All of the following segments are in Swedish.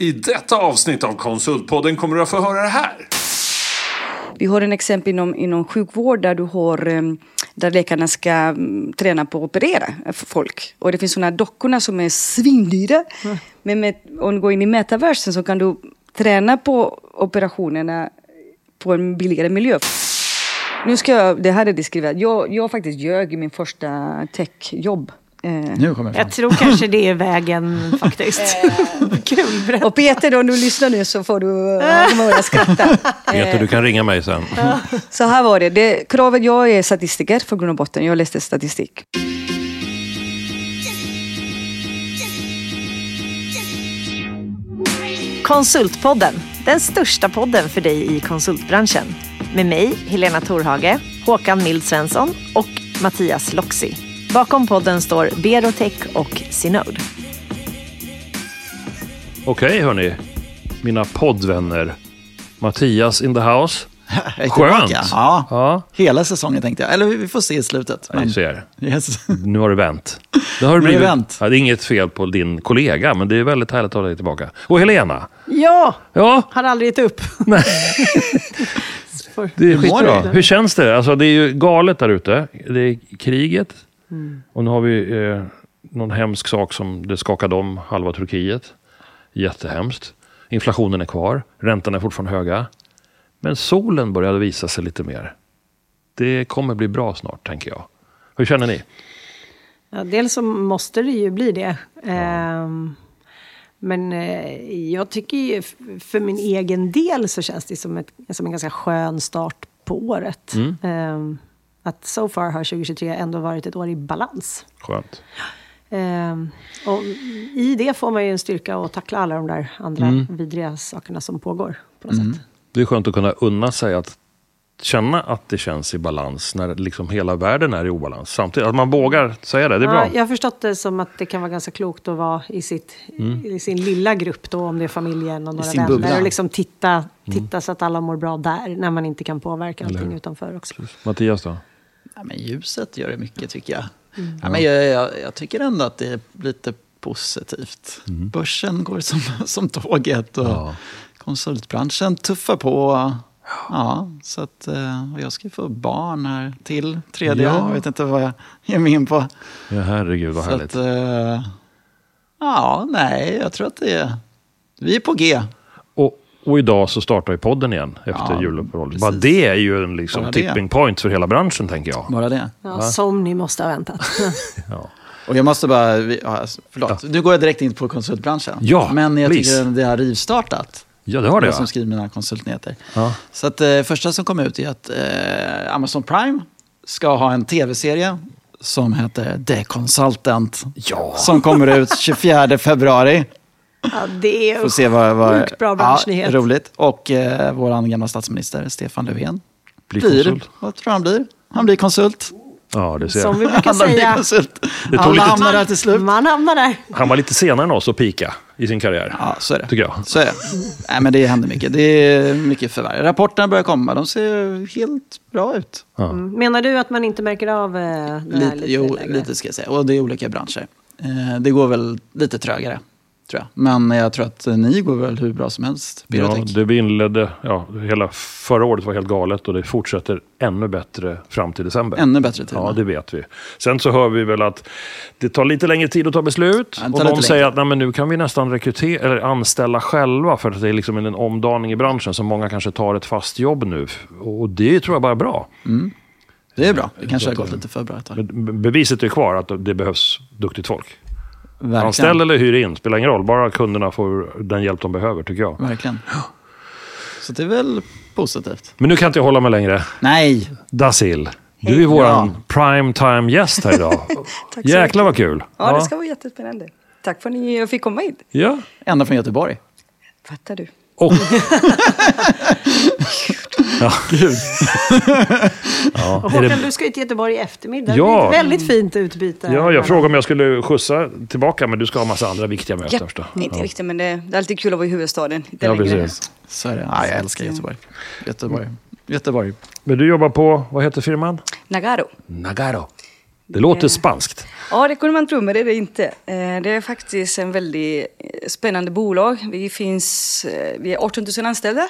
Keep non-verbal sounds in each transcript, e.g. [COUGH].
I detta avsnitt av Konsultpodden kommer du att få höra det här. Vi har en exempel inom, inom sjukvård där du har eh, där läkarna ska mm, träna på att operera folk. Och det finns sådana dockorna som är svindyra. Men med, om du går in i metaversen så kan du träna på operationerna på en billigare miljö. Nu ska jag, det här är diskriverat. Jag, jag faktiskt ljög i min första techjobb. Eh, Nu kommer fram. Jag tror kanske det är vägen faktiskt. [LAUGHS] Kul, berätta. och Peter, om du lyssnar nu så får du [LAUGHS] uh, börja skratta. Peter, du kan ringa mig sen. Så här var det. det kravet, jag är statistiker för grund och botten. Jag läste statistik. Konsultpodden, den största podden för dig i konsultbranschen. Med mig, Helena Torhage, Håkan Mild Svensson och Mattias Loxi. Bakom podden står Berotech och Synode. Okej, hörni. Mina poddvänner. Mattias in the house. [LAUGHS] Skönt. Ja. Ja, Hela säsongen tänkte jag. Eller vi får se i slutet. jag ser. yes. [LAUGHS] Nu har det vänt. Det har det blivit, vänt. Ja, det är inget fel på din kollega, men det är väldigt härligt att ha dig tillbaka. Och Helena. Ja, Ja, har aldrig gett upp. [LAUGHS] nej. Det är skitbra. du? Hur känns det? Alltså, det är ju galet där ute. Det är kriget. Och nu har vi eh, någon hemsk sak som det skakade om halva Turkiet. Jättehemskt. Inflationen är kvar. Räntorna är fortfarande höga. Men solen började visa sig lite mer. Det kommer bli bra snart, tänker jag. Hur känner ni? Ja, dels så måste det ju bli det. Ehm, men eh, jag tycker ju för min egen del så känns det som, ett, som en ganska skön start på året. Ehm, att so far har 2023 ändå varit ett år i balans. Skönt. Ehm, och I det får man ju en styrka att tackla alla de där andra vidriga sakerna som pågår. på något sätt. Det är skönt att kunna unna sig att känna att det känns i balans när liksom hela världen är i obalans. Samtidigt, att man vågar säga det, det är bra. Ja, jag har förstått det som att det kan vara ganska klokt att vara i, sitt, i sin lilla grupp då, om det är familjen och några vänner. bubbla. Och liksom titta, titta så att alla mår bra där, när man inte kan påverka allting utanför också. Mattias då? Ja, men ljuset gör det mycket tycker jag. Ja, men jag, jag. Jag tycker ändå att det är lite positivt. Börsen går som, [LAUGHS] som tåget och Ja. konsultbranschen tuffar på. Ja, så att eh, och jag ska få barn här till tredje. Ja. Jag vet inte vad jag ger mig in på. Ja, herregud vad Så härligt. att, eh, ja, nej, jag tror att det är... Vi är på G. Och, idag så startar ju podden igen efter Ja, juluppehållet. Bara det är ju en liksom Bara det. tipping point för hela branschen, tänker jag. Bara det. Ja, som ni måste ha väntat. [LAUGHS] Ja. Och jag måste bara, vi- ja, alltså, förlåt, nu går jag direkt in på konsultbranschen. Ja, Men jag please. tycker det har rivstartat. ja, det har det. Jag som Ja. skriver mina konsultnyheter. Ja. Så att eh, första som kom ut är att eh, Amazon Prime ska ha en tv-serie som heter The Consultant. Ja. Som kommer ut [LAUGHS] 24 februari. Ja, det är Får se vad... vad Sjukt bra branschnyhet. Ja, roligt. Och eh, vår gamla statsminister Stefan Löfven Blir blir, konsult. vad tror han blir? Han blir konsult. Ja, det ser som jag. vi brukar Han blir säga. konsult. Det tog Alla lite hamnar där till slut. Man hamnar där. Han var lite senare än oss att pika i sin karriär. Ja, så är det. Tycker jag. Så är det. Nej, men det händer mycket. Det är mycket förvärv. Rapporterna börjar komma. De ser helt bra ut. Mm. Menar du att man inte märker av eh, det här Lite, lite jo, längre? lite ska jag säga. Och det är olika branscher. Eh, det går väl lite trögare, tror jag. Men jag tror att eh, ni går väl hur bra som helst. Ja, Biotech. det vi inledde, ja, hela förra året var helt galet och det fortsätter ännu bättre fram till december. Ännu bättre tid. Ja, det vet vi. Sen så hör vi väl att det tar lite längre tid att ta beslut. Ja, och de säger längre. att Nej, nu kan vi nästan rekrytera, eller anställa själva för att det är liksom en omdaning i branschen. Så många kanske tar ett fast jobb nu. Och det tror jag bara är bra. det är bra. Det kanske har gått lite för bra ett tag. Beviset är kvar att det behövs duktigt folk. Verkligen. Anställ eller hyr in, spelar ingen roll. Bara kunderna får den hjälp de behöver, tycker jag. Verkligen. Så det är väl positivt. Men nu kan inte jag hålla mig längre. Nej, Dasil, du är våran prime time gäst här idag. [LAUGHS] Tack så [LAUGHS] Jäklar vad kul. Ja, det ska vara jättespännande. Tack för att ni fick komma hit. ja. ända från Göteborg. Fattar du? Och... [LAUGHS] ja. [LAUGHS] ja. Och Är det... Håkan, du ska ju till Göteborg i eftermiddag. Ja. Det är ett väldigt fint utbyte. ja, jag frågade om jag skulle skjutsa tillbaka, men du ska ha massa andra viktiga möten. Ja, förstås. inte riktigt, men det, det är alltid kul att vara i huvudstaden. Ja, precis. Så är det. Ja, jag älskar Göteborg. Göteborg. Göteborg. Men du jobbar på, vad heter firman? Nagaro. Nagaro. Det låter spanskt. Ja, det kunde man tro, men det är det inte. Eh, Det är faktiskt en väldigt eh, spännande bolag. Vi, finns, eh, vi är 18 000 anställda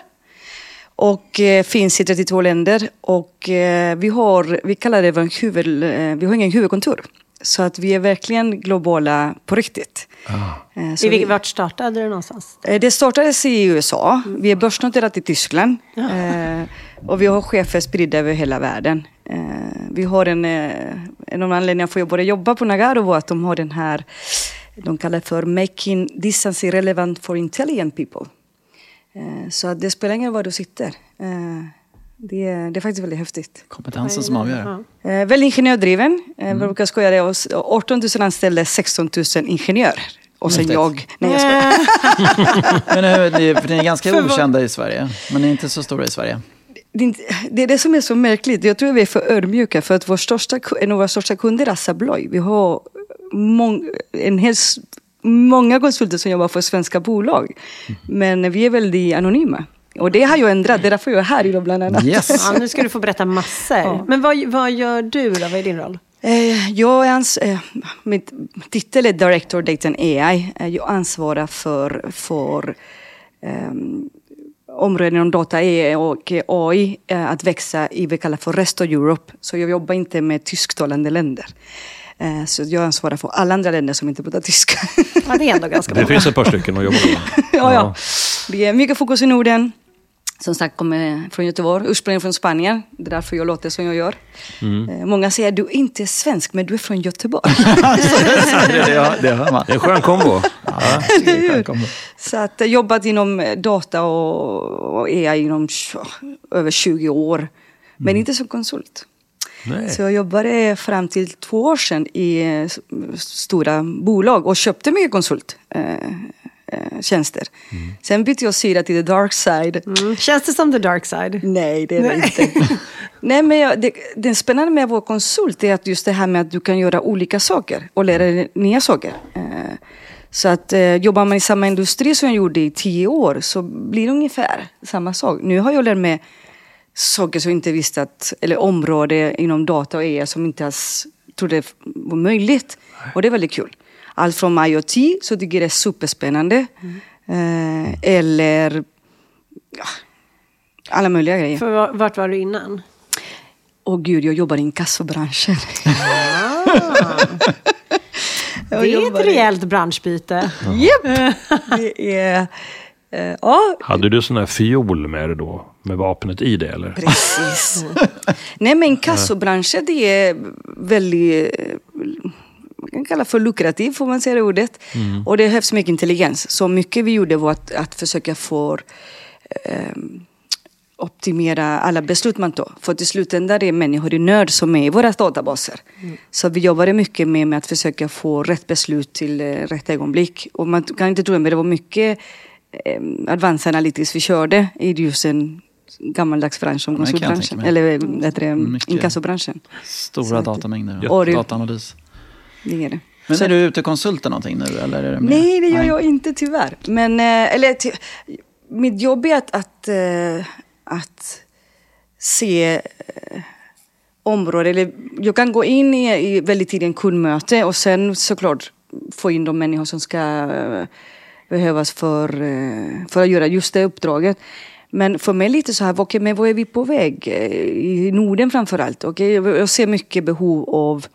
och eh, finns i 32 länder. Och eh, vi, har, vi kallar det vår huvud, eh, vi har ingen huvudkontor. Så att vi är verkligen globala på riktigt. Eh, så vi- vart startade det någonstans? Det startades i USA. Vi är börsnoterat i Tyskland. Eh, och vi har chefer spridda över hela världen. Vi har en, en av anledningarna för att jag började jobba på Nagaro var att de har den här, de kallar för Making Distance Irrelevant for Intelligent People. Eh, så det spelar ingen roll var du sitter. Eh, det, är- det är faktiskt väldigt häftigt. Kompetensen som avgör. Ja. Eh, väldigt ingenjördriven. Eh, Vi brukar skoja det. oss- 18 000 anställda, 16 000 ingenjörer. Och sen Häftigt. jag. Nej, jag skojar. [LAUGHS] Men ni, för ni är ganska [LAUGHS] För vad- okända i Sverige, men ni är inte så stora i Sverige. det, är det är det som är så märkligt. Jag tror vi är för ödmjuka för att vår största, en av våra största kunder är Assa Abloy. Vi har mång, en hel, många konsulter som jobbar för svenska bolag. Men vi är väldigt anonyma. Och det har ju ändrat, det är därför jag är här idag bland annat. Yes! Ja, nu ska du få berätta massor. Men vad, vad gör du då? Vad är din roll? Eh, Jag är ans- eh, mitt titel är Director Data and AI. Eh, Jag ansvarar för, för um, områden inom data AI och AI att växa i vad vi kallar för Rest of Europe. Så jag jobbar inte med tysktalande länder. Eh, Så jag ansvarar för alla andra länder som inte pratar tyska. [LAUGHS] Ja, det är ändå ganska Det bra. finns ett par stycken att jobba med. [LAUGHS] ja, ja. Det är mycket fokus i Norden. Som sagt kommer från Göteborg, ursprungligen från Spanien. Det är därför jag låter som jag gör. Eh, Många säger du är inte svensk, men du är från Göteborg. [LAUGHS] det, det, det hör man. Det är en skön kombo. Ja, det är skönt kombo. Så att jag har jobbat inom eh, data och, och AI inom tj- över 20 år. Men inte som konsult. Nej. Så jag jobbade fram till två år sedan i eh, stora bolag och köpte mycket konsulttjänster. Eh, tjänster. Sen bytte jag sida till the dark side. Mm. Känns det som the dark side? Nej, det är det Nej. inte. [LAUGHS] Nej, men jag, det, det spännande med att vara konsult är att just det här med att du kan göra olika saker och lära dig nya saker. Eh, så att eh, jobbar man i samma industri som jag gjorde i tio år så blir det ungefär samma sak. Nu har jag lärt mig saker som inte visste att, eller områden inom data och AI som inte ens trodde var möjligt. Och det är väldigt kul. Allt från IoT, så tycker jag det är superspännande. Eh, eller ja, alla möjliga grejer. För va- vart var du innan? Åh gud, jag jobbar i inkassobranschen. [LAUGHS] Det är ett rejält branschbyte. Japp! Det är... eh, ja, Hade du sån här fiol med dig då? Med vapnet i det eller? precis. [LAUGHS] Nej, men inkassobranschen det är väldigt... Man kan kalla för lukrativ, får man säga det ordet. Och det behövs mycket intelligens. Så mycket vi gjorde var att, att försöka få ehm, optimera alla beslut man tar. För till slutändan är det människor i nöd som är i våra databaser. Så vi jobbade mycket med, med att försöka få rätt beslut till eh, rätt ögonblick. Och man kan inte tro det, men det var mycket eh, advanced analytics vi körde i just en gammaldags bransch som konsultbranschen. Eller heter det, inkassobranschen. Stora Så datamängder Ja, och dataanalys. Det är det. Men Så- är du ute och konsultar någonting nu? Eller är det mer- Nej, det gör jag inte tyvärr. Men, eh, eller, ty, mitt jobb är att, att, eh, att se eh, områden. Eller, jag kan gå in i, i väldigt tidigt en kundmöte och sen såklart få in de människor som ska behövas för, eh, för att göra just det uppdraget. Men för mig lite så här, okej, men vad är vi på väg? Eh, I Norden framför allt. Okay? Jag ser mycket behov av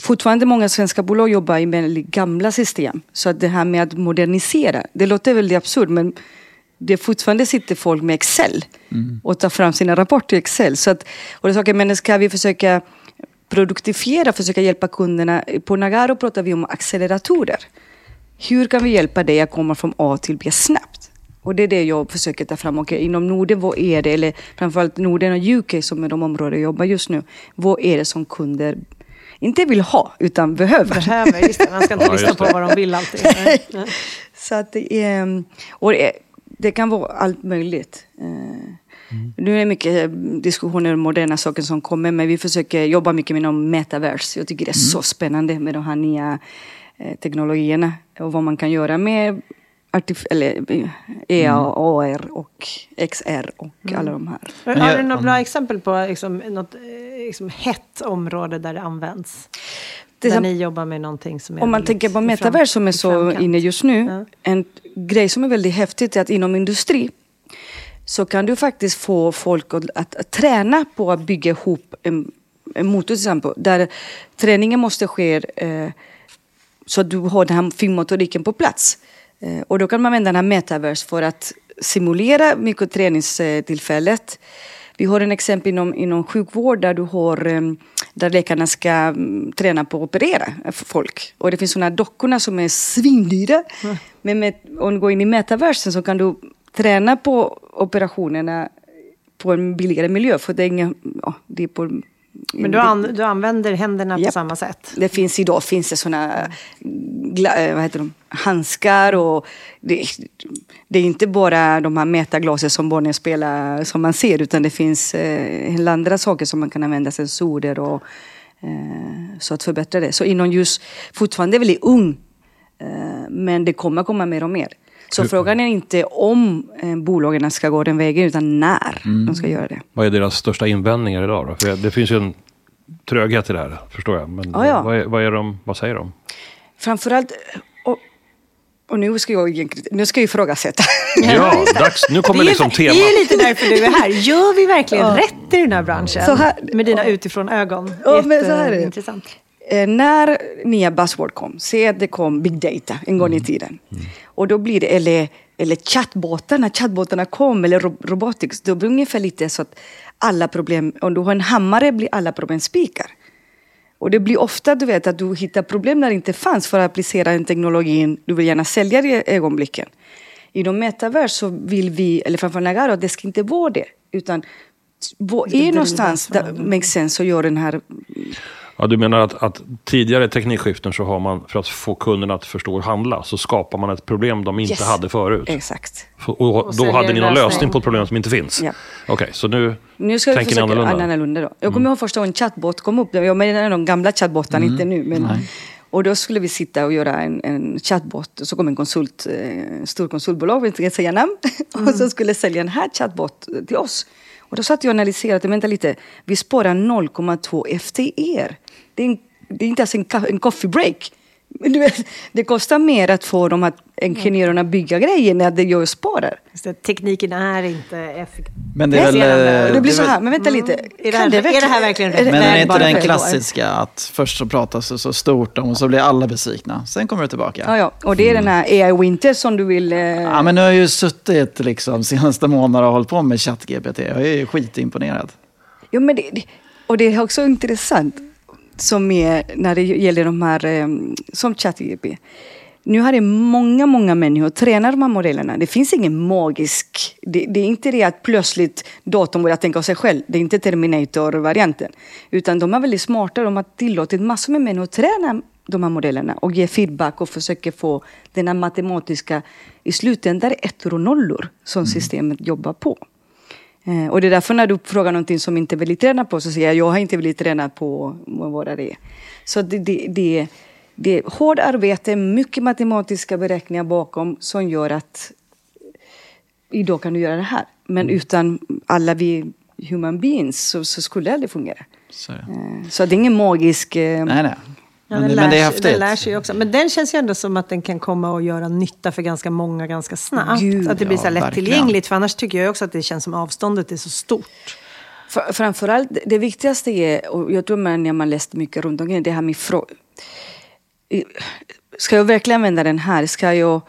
fortfarande många svenska bolag jobbar i väldigt gamla system. Så att det här med att modernisera, det låter väldigt absurt men det fortfarande sitter folk med Excel och tar fram sina rapporter i Excel. Så att, och det är saker, men ska vi försöka produktifiera, försöka hjälpa kunderna. På Nagaro pratar vi om acceleratorer. Hur kan vi hjälpa dig att komma från A till B snabbt? Och det är det jag försöker ta fram. Okej, inom Norden, vad är det? Eller framförallt Norden och UK som är de områden jag jobbar just nu. Vad är det som kunder inte vill ha, utan behöver? Behöver, just det. Man ska inte Ja, lyssna på vad de vill alltid. [LAUGHS] Så att det är... Och det, är- det kan vara allt möjligt. Eh, Nu är det mycket diskussioner om moderna saker som kommer, men vi försöker jobba mycket med de metaverse. Jag tycker det är så spännande med de här nya eh, teknologierna och vad man kan göra med artif- eller, eh, EA, AR och XR och alla de här. Har du några bra exempel på liksom, något eh, liksom, hett område där det används. Där som- ni jobbar med någonting som är Om man tänker på metaverse som är så inne just nu. Ja. En grej som är väldigt häftigt är att inom industri så kan du faktiskt få folk att, att, att träna på att bygga ihop en, en motor till exempel. Där träningen måste ske eh, så att du har den här finmotoriken på plats. Eh, och då kan man använda den här metaverse för att simulera mikroträningstillfället. Vi har en exempel inom, inom sjukvård där du har eh, där läkarna ska mm, träna på att operera folk. Och det finns sådana dockorna som är svindyra. Men med, om du går in i metaversen så kan du träna på operationerna på en billigare miljö. För det är, ingen, ja, det är på, Men du, an, du använder händerna på Japp. samma sätt? det finns idag finns det såna gla, eh, vad heter de, handskar och det, det är inte bara de här metaglasen som barnen spelar som man ser utan det finns eh, andra saker som man kan använda, sensorer och eh, så att förbättra det. Så inom just, fortfarande väldigt ung, eh, men det kommer komma mer och mer. Så frågan är inte om eh, bolagen ska gå den vägen utan när de ska göra det. Vad är deras största invändningar idag då? För det finns ju en tröghet i det här, förstår jag. Men Ja, ja. Vad, är, vad, är de, vad säger de? Framförallt, och, och nu ska jag nu ska jag ifrågasätta. Ja, dags, nu kommer det, är, liksom det är temat. lite därför du är här. Gör vi verkligen rätt i den här branschen? Så här- med dina utifrån ögon. Ja, men så här är det. Jätteintressant. Eh, när nya buzzword kom, se att det kom big data en gång i tiden. Och då blir det, eller, eller chattbåtar, när chattbåtarna kom, eller ro- robotics, då blir det ungefär lite så att alla problem, om du har en hammare blir alla problem spikar. Och det blir ofta du vet att du hittar problem där det inte fanns för att applicera den teknologin du vill gärna sälja i ögonblicken. Inom metaverse så vill vi, eller framförallt Nagaro, att det ska inte vara det. Utan är någonstans där makes sense att göra den här Ja, du menar att, att tidigare teknikskiften så har man, för att få kunderna att förstå och handla, så skapar man ett problem de inte Yes. hade förut. Exakt. Och, och då säljer hade ni en någon lösning. på ett problem som inte finns? Ja. Okej, så nu, Nu ska vi tänker ni annorlunda? annorlunda. då. Jag kommer ihåg första gången chattbot kom upp. Jag menar de gamla chattbotarna, inte nu. Men, och då skulle vi sitta och göra en, en chattbot. Och så kom en konsult, eh, stor konsultbolag, vi inte säga namn. [LAUGHS] och så skulle sälja den här chattbot till oss. Och då satt jag och analyserade, vänta lite, vi sparar 0,2 FTR. Det är, en, det är inte ens en, en coffee break. Men du vet, det kostar mer att få de här ingenjörerna bygga grejer när det jag sparar. Tekniken är inte effektiv. Men det är väl... Eh, Det blir så här, men vänta lite. Är det, här, det är det här verkligen rätt Men är inte den klassiska att först så pratas det så stort om och så blir alla besvikna. Sen kommer det tillbaka. Ja, ja. Och det är den här AI Winter som du vill... Eh... Ja, men nu har jag ju suttit liksom senaste månaderna och hållit på med ChatGPT. Jag är ju skitimponerad. Jo, men det, och det är också intressant som är när det gäller de här eh, som ChatGPT. Nu har det många, många människor tränar de här modellerna. Det finns ingen magisk... Det, det är inte det att plötsligt datorn börjar tänka av sig själv. Det är inte Terminator-varianten. Utan de är väldigt smarta. De har tillåtit massor med människor att träna de här modellerna och ge feedback och försöker få den här matematiska... I slutändan är det ettor och nollor som systemet jobbar på. Eh, och det är därför när du frågar någonting som inte väldigt tränad på så säger jag jag har inte blivit tränad på vad det är. Så det, det, det, det är hårt arbete, mycket matematiska beräkningar bakom som gör att idag kan du göra det här. Men utan alla vi human beings så, så skulle det aldrig fungera. Så, det. Eh, Så det är ingen magisk... eh, nej, nej. Ja, Men, den, men det är lär sig, den lär sig ju också. Men den känns ju ändå som att den kan komma och göra nytta för ganska många ganska snabbt. Gud, att det blir så ja, lättillgängligt. För annars tycker jag också att det känns som avståndet är så stort. För, framförallt, det viktigaste är, och jag tror man när man läst mycket runt omkring, det här med frå... I- Ska jag verkligen använda den här? Ska jag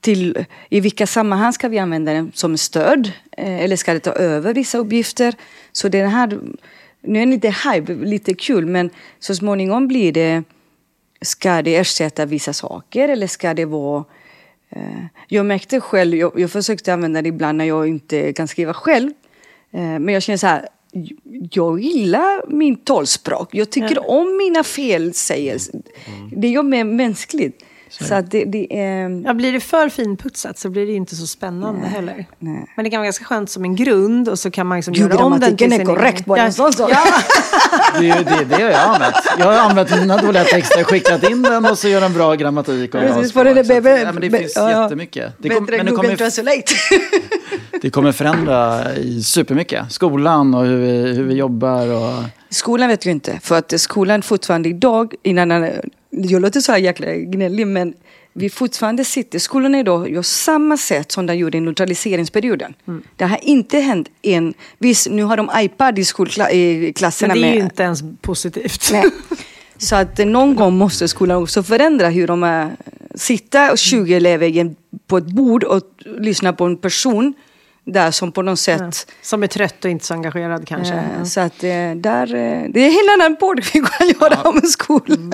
till, I vilka sammanhang ska vi använda den som stöd? Eh, Eller ska det ta över vissa uppgifter? Så den här, nu är det lite hype, lite kul, men så småningom blir det, ska det ersätta vissa saker eller ska det vara Eh, Jag märkte själv, jag, jag försökte använda det ibland när jag inte kan skriva själv. Eh, Men jag känner så här, jag gillar min talspråk. Jag tycker om mina felsägelser. Det gör mig mänskligt. Så att det, det är... Ja, blir det för finputsat så blir det inte så spännande heller. nej. Men det kan vara ganska skönt som en grund och så kan man liksom göra om den till är sin korrekt, egen- bara en sån sak. Ja, [LAUGHS] Det, är har jag använt. Jag har använt mina dåliga texter, skickat in den och så gör den bra grammatik och Precis, för det Så att- be- ja, men det be- finns ja. jättemycket. Det, kom, Bättre men än Google kommer, Translate. [LAUGHS] det kommer förändra i supermycket. Skolan och hur vi, hur vi jobbar och Skolan vet jag inte, för att skolan fortfarande idag, innan, jag låter så här jäkla gnällig, men vi fortfarande sitter, skolan idag gör samma sätt som de gjorde i neutraliseringsperioden. Mm. Det har inte hänt en, visst nu har de iPad i skolklasserna. Men det är ju inte ens positivt. Nej. [LAUGHS] Så att någon gång måste skolan också förändra hur de äh, sitter 20 elever på ett bord och lyssna på en person där som på något sätt Som är trött och inte så engagerad kanske. Eh, Så att eh, där, eh, det är en helt annan podd vi kan göra om skolan.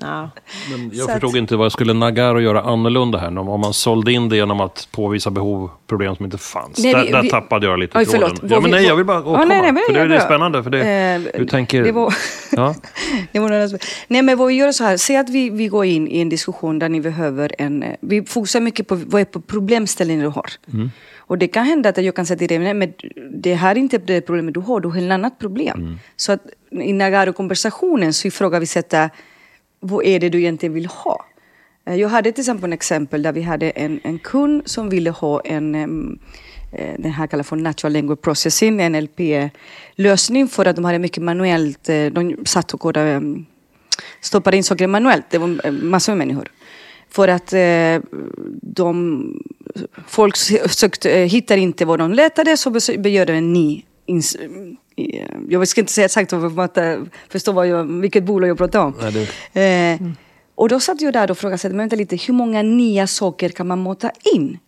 Ja. Men jag Så förstod inte vad skulle Nagaro göra annorlunda här? Om man sålde in det genom att påvisa behov, problem som inte fanns. Nej, där, vi- där vi- tappade jag lite Oj, tråden. förlåt. Ja, men vi- nej, jag vill bara återkomma. nej, nej, men för det är bra. spännande. För det, Eh, du tänker... det var- ja. [LAUGHS] Det var några- Nej men vad vi gör så här, säg att vi, vi går in i en diskussion där ni behöver en, eh, vi fokuserar mycket på vad är på problemställningen du har. Och det kan hända att jag kan säga till dig, nej, men det här är inte det problemet du har, du har ett annat problem. Så att i Nagaro-konversationen så ifrågasätter vad är det du egentligen vill ha? Eh, jag hade till exempel en exempel där vi hade en, en kund som ville ha en, eh, den här kallas för natural language processing, en NLP-lösning för att de hade mycket manuellt, eh, de satt och kodade, stoppade in saker manuellt, det var massor med människor. För att de, folk sökte, hittade inte vad de letade så begärde en ny jag ska inte säga exakt för att eh, förstå vad jag, vilket bolag jag pratar om. Nej, Eh, och då satt jag där och frågade sig, men vänta lite, hur många nya saker kan man mata in?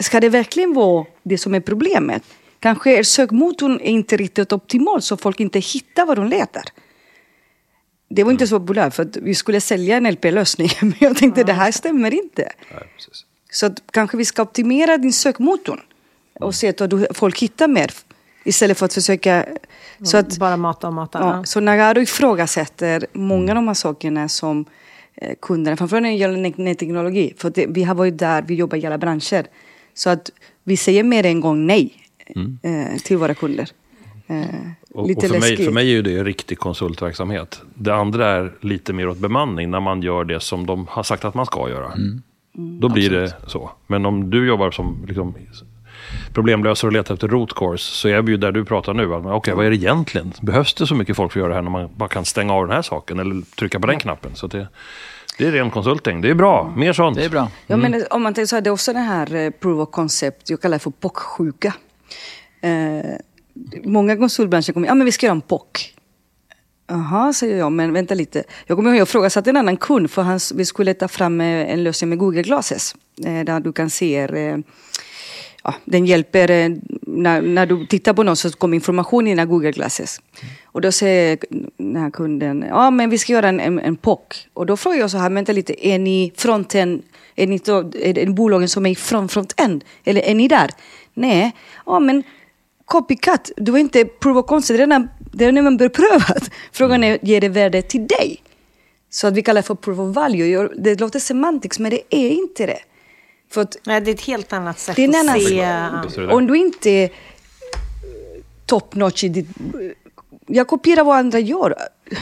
Ska det verkligen vara det som är problemet? Kanske är sökmotorn är inte riktigt optimal så folk inte hittar vad de letar. Det var inte så populärt för att vi skulle sälja en LP-lösning [LAUGHS] men jag tänkte det här stämmer inte. Nej. Så att kanske vi ska optimera din sökmotor och se att du- folk hittar mer istället för att försöka... Så att, Bara mata och mata. Ja, så Nagaro ifrågasätter många av de här sakerna som eh, kunderna, framförallt när det gäller ny- ny teknologi, för det, vi har varit där, vi jobbar i alla branscher. Så att vi säger mer än en gång nej eh, till våra kunder. Eh, Och, lite och för, mig, läskigt. för mig är ju det riktig konsultverksamhet. Det andra är lite mer åt bemanning, när man gör det som de har sagt att man ska göra. Då blir det så. Men om du jobbar som liksom, problemlösare och letar efter root cause, så är vi ju där du pratar nu. att, Okej, vad är det egentligen? Behövs det så mycket folk för att göra det här när man bara kan stänga av den här saken eller trycka på den knappen? Så att det, det är ren konsulting. Det är bra. Mer sånt. Det är bra. Ja, men om man tänker så här, det är också det här eh, proof of concept, jag kallar det för POC-sjuka. Eh, många konsultbranscher kommer, ja men vi ska göra en POC. Jaha, säger jag, men vänta lite. Jag kommer ihåg, jag frågasatte en annan kund för han, vi skulle ta fram eh, en lösning med Google Glasses. Eh, där du kan se, eh, ja, den hjälper, eh, när, när du tittar på något så kommer information i dina Google Glasses. Och då säger den här kunden, ja men vi ska göra en, en, en POC. Och då frågar jag så här, vänta lite, är ni fronten, är, ni då, är det bolagen som är i front-end? Eller är ni där? Nej, ja men copycat, du är inte proof och concept, det är redan, beprövat. [LAUGHS] Frågan är, ger det värde till dig? Så att vi kallar det för proof of value. Det låter semantiskt, men det är inte det. För att Nej, det är ett helt annat sätt det är en att se. Det. Om du inte är top notch i ditt... Jag kopierar vad andra gör.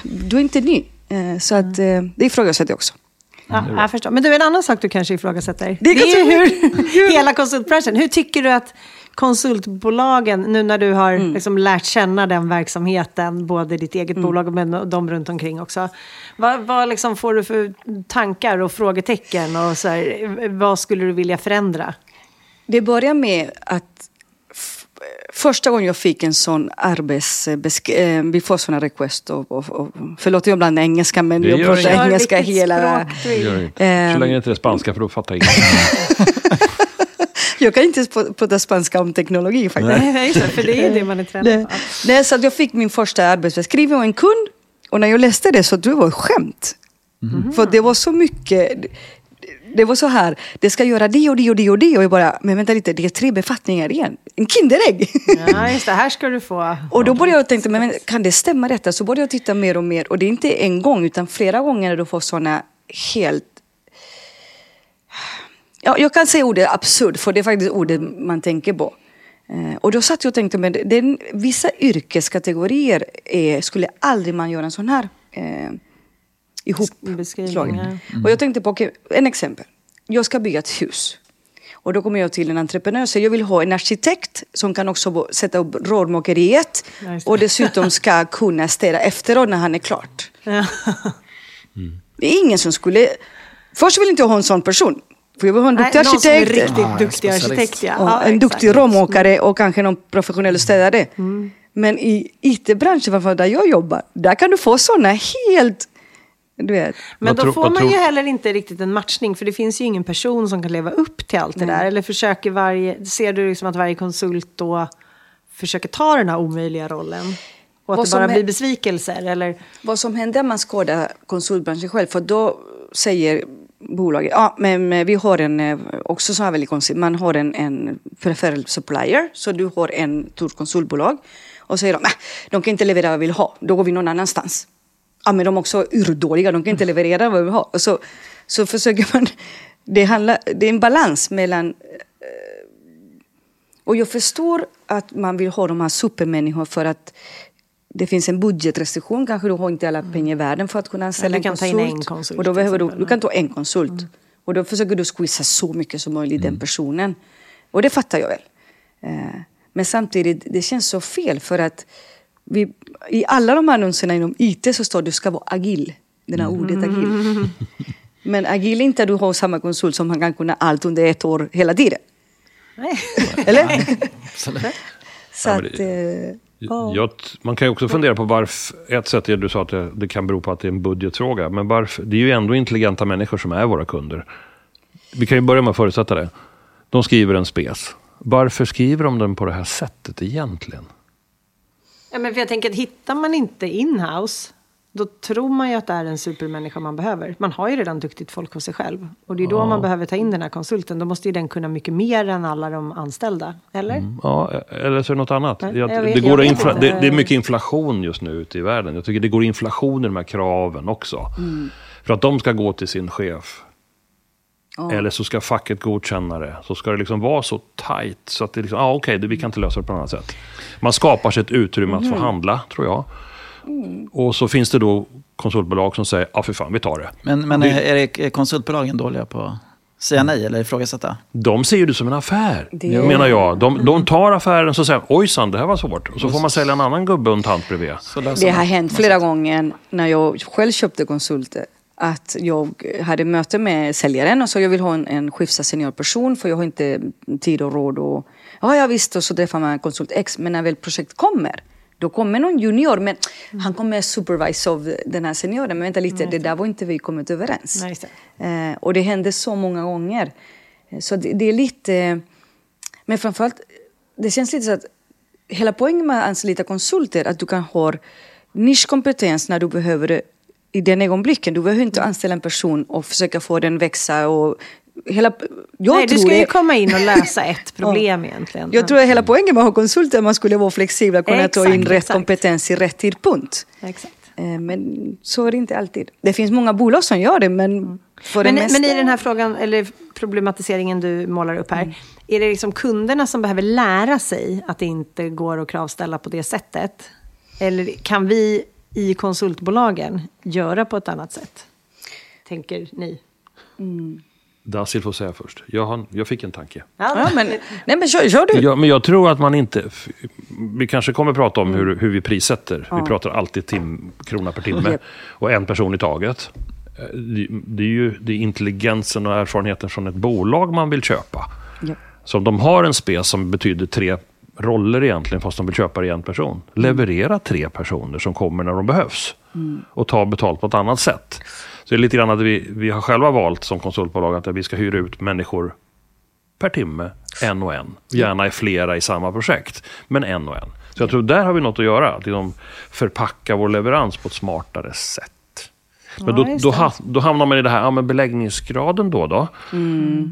Du är inte ny. Eh, Så att eh, det ifrågasätter jag också. Ja, jag förstår. Men du, en annan sak du kanske ifrågasätter. Det Det är är, hur hela konsultbranschen. Hur tycker du att konsultbolagen, nu när du har Mm. liksom lärt känna den verksamheten, både ditt eget bolag men de runt omkring också. Vad, vad liksom får du för tankar och frågetecken? Och så här, vad skulle du vilja förändra? Det börjar med att första gången jag fick en sån arbetsbeskrivning, vi får såna request och, och, och förlåt jag blandar engelska men jag pratar inget. engelska hela... Det gör inte. Ehm. Så länge det inte är spanska, för då fattar jag [LAUGHS] inget. Jag kan inte prata spanska om teknologi faktiskt. Nej, just det, för det är det man är Nej. tränad på. Nej, så att jag fick min första arbetsbeskrivning av en kund. Och när jag läste det så det var skämt. För det var så mycket. Det var så här, det ska göra det och det och det och det. Och jag bara, men vänta lite, det är tre befattningar igen. En Kinderägg! Ja, just det. Här ska du få... [LAUGHS] och då började jag tänka, men men kan det stämma detta? Så började jag titta mer och mer. Och det är inte en gång, utan flera gånger när du får sådana helt... Ja, jag kan säga ordet absurd, för det är faktiskt ordet man tänker på. Eh, och då satt jag och tänkte, men det, vissa yrkeskategorier är, skulle aldrig man göra en sån här eh, ihop Beskrivningar. Och jag tänkte på, okej, en exempel. Jag ska bygga ett hus. Och då kommer jag till en entreprenör så jag vill ha en arkitekt som kan också sätta upp rörmokeriet och dessutom ska [LAUGHS] kunna städa efteråt när han är klart. Ja. Det är ingen som skulle... Först vill inte jag ha en sån person. För jag vill ha en Nej, duktig någon som är arkitekt. riktigt Ah, en duktig arkitekt. Ja. Ja, en duktig rörmokare och kanske någon professionell städare. Men i IT-branschen, där jag jobbar, där kan du få sådana helt... Du vet. Men då får man ju heller inte riktigt en matchning, för det finns ju ingen person som kan leva upp till allt det där. Eller försöker varje, ser du liksom att varje konsult då försöker ta den här omöjliga rollen? Och att Vad det bara blir besvikelser? Eller? Vad som händer om man skadar konsultbranschen själv, för då säger bolaget, ja men vi har en, eh, också så här väldigt konstigt, man har en, en preferred supplier, så du har en stort konsultbolag och säger de, äh, de kan inte leverera vad vi vill ha, då går vi någon annanstans. Ja men de är också urdåliga, de kan inte leverera vad vi vill ha. Och så, så försöker man, [LAUGHS] det, handlar, det är en balans mellan eh, och jag förstår att man vill ha de här supermänniskorna för att det finns en budgetrestriktion. Kanske du har inte alla pengar i världen för att kunna anställa du kan en ta in konsult. en konsult, Och då behöver du, du kan ta en konsult. Och då försöker du squeeza så mycket som möjligt den personen. Och det fattar jag väl. Eh, men samtidigt, det känns så fel för att vi, i alla de här annonserna inom IT så står det att du ska vara agil. Det här ordet agil. [LAUGHS] Men agil är inte att du har samma konsult som han kan kunna allt under ett år hela tiden. Nej. Eller? Absolut. [LAUGHS] Så att... Oh. Jag, man kan ju också fundera på varför, ett sätt är du sa att det, det kan bero på att det är en budgetfråga, men varför, det är ju ändå intelligenta människor som är våra kunder. Vi kan ju börja med att förutsätta det. De skriver en spes. Varför skriver de den på det här sättet egentligen? Ja, men för jag tänker att hittar man inte inhouse, då tror man ju att det är en supermänniska man behöver. Man har ju redan duktigt folk hos sig själv. Och det är då man behöver ta in den här konsulten. Då måste ju den kunna mycket mer än alla de anställda. Eller? Ja, eller så är det något annat. Jag, jag vet- det, går infla, det, det är mycket inflation just nu ute i världen. Jag tycker det går inflation i de här kraven också. För att de ska gå till sin chef. Ja. Eller så ska facket godkänna det. Så ska det liksom vara så tajt så att det liksom, ah, okej, det vi kan inte lösa det på något annat sätt. Man skapar sig ett utrymme att förhandla, tror jag. Och så finns det då konsultbolag som säger, ja ah, för fan, vi tar det. Men, men är det- är konsultbolagen dåliga på att säga nej eller ifrågasätta? De ser ju det som en affär, Det- menar jag. De, de tar affären så säger ojsan, det här var svårt. Och så får man sälja en annan gubbe och en tant bredvid. Det har hänt flera gånger när jag själv köpte konsulter. Att jag hade möte med säljaren och sa jag vill ha en, en skifsad seniorperson för jag har inte tid och råd. Och, ja, ja visst, och så träffar man konsult X. Men när väl projekt kommer, då kommer någon junior. Men han kommer supervisa av den här senioren. Men vänta lite, det där var inte vi kommit överens. Just Eh, och det hände så många gånger. Eh, Så det, det är lite... Men framförallt, det känns lite så att hela poängen med att anlita konsulter är att du kan ha nischkompetens när du behöver det i den ögonblicken. Du behöver inte anställa en person och försöka få den växa och hela... Jag Nej, du ska ju det- komma in och lösa ett [LAUGHS] problem egentligen. jag tror att hela poängen med att ha konsulter är att man skulle vara flexibel och kunna ta in Exakt, rätt exakt. kompetens i rätt tidpunkt. Exakt. Eh, Men så är det inte alltid. Det finns många bolag som gör det, men för Men, det mesta... men i den här frågan, eller problematiseringen du målar upp Mm. här. Är det liksom kunderna som behöver lära sig att det inte går att kravställa på det sättet? Eller kan vi i konsultbolagen göra på ett annat sätt? Tänker ni? Dasil får säga först. Jag, har, jag fick en tanke. Ja, men, nej, men kör, kör du. Ja, men jag tror att man inte... Vi kanske kommer prata om hur, hur vi prissätter. Vi pratar alltid tim, krona per timme och en person i taget. Det, det är ju det är intelligensen och erfarenheten från ett bolag man vill köpa. Ja. Så om de har en spes som betyder tre roller egentligen, fast de vill köpa det i en person. Leverera tre personer som kommer när de behövs. Och ta betalt på ett annat sätt. Så det är lite grann att vi, vi har själva valt som konsultbolag att vi ska hyra ut människor per timme, en och en. Gärna i flera i samma projekt, men en och en. Så jag tror där har vi något att göra, att liksom förpacka vår leverans på ett smartare sätt. Men då, då, då hamnar man i det här, ja, men beläggningsgraden då då?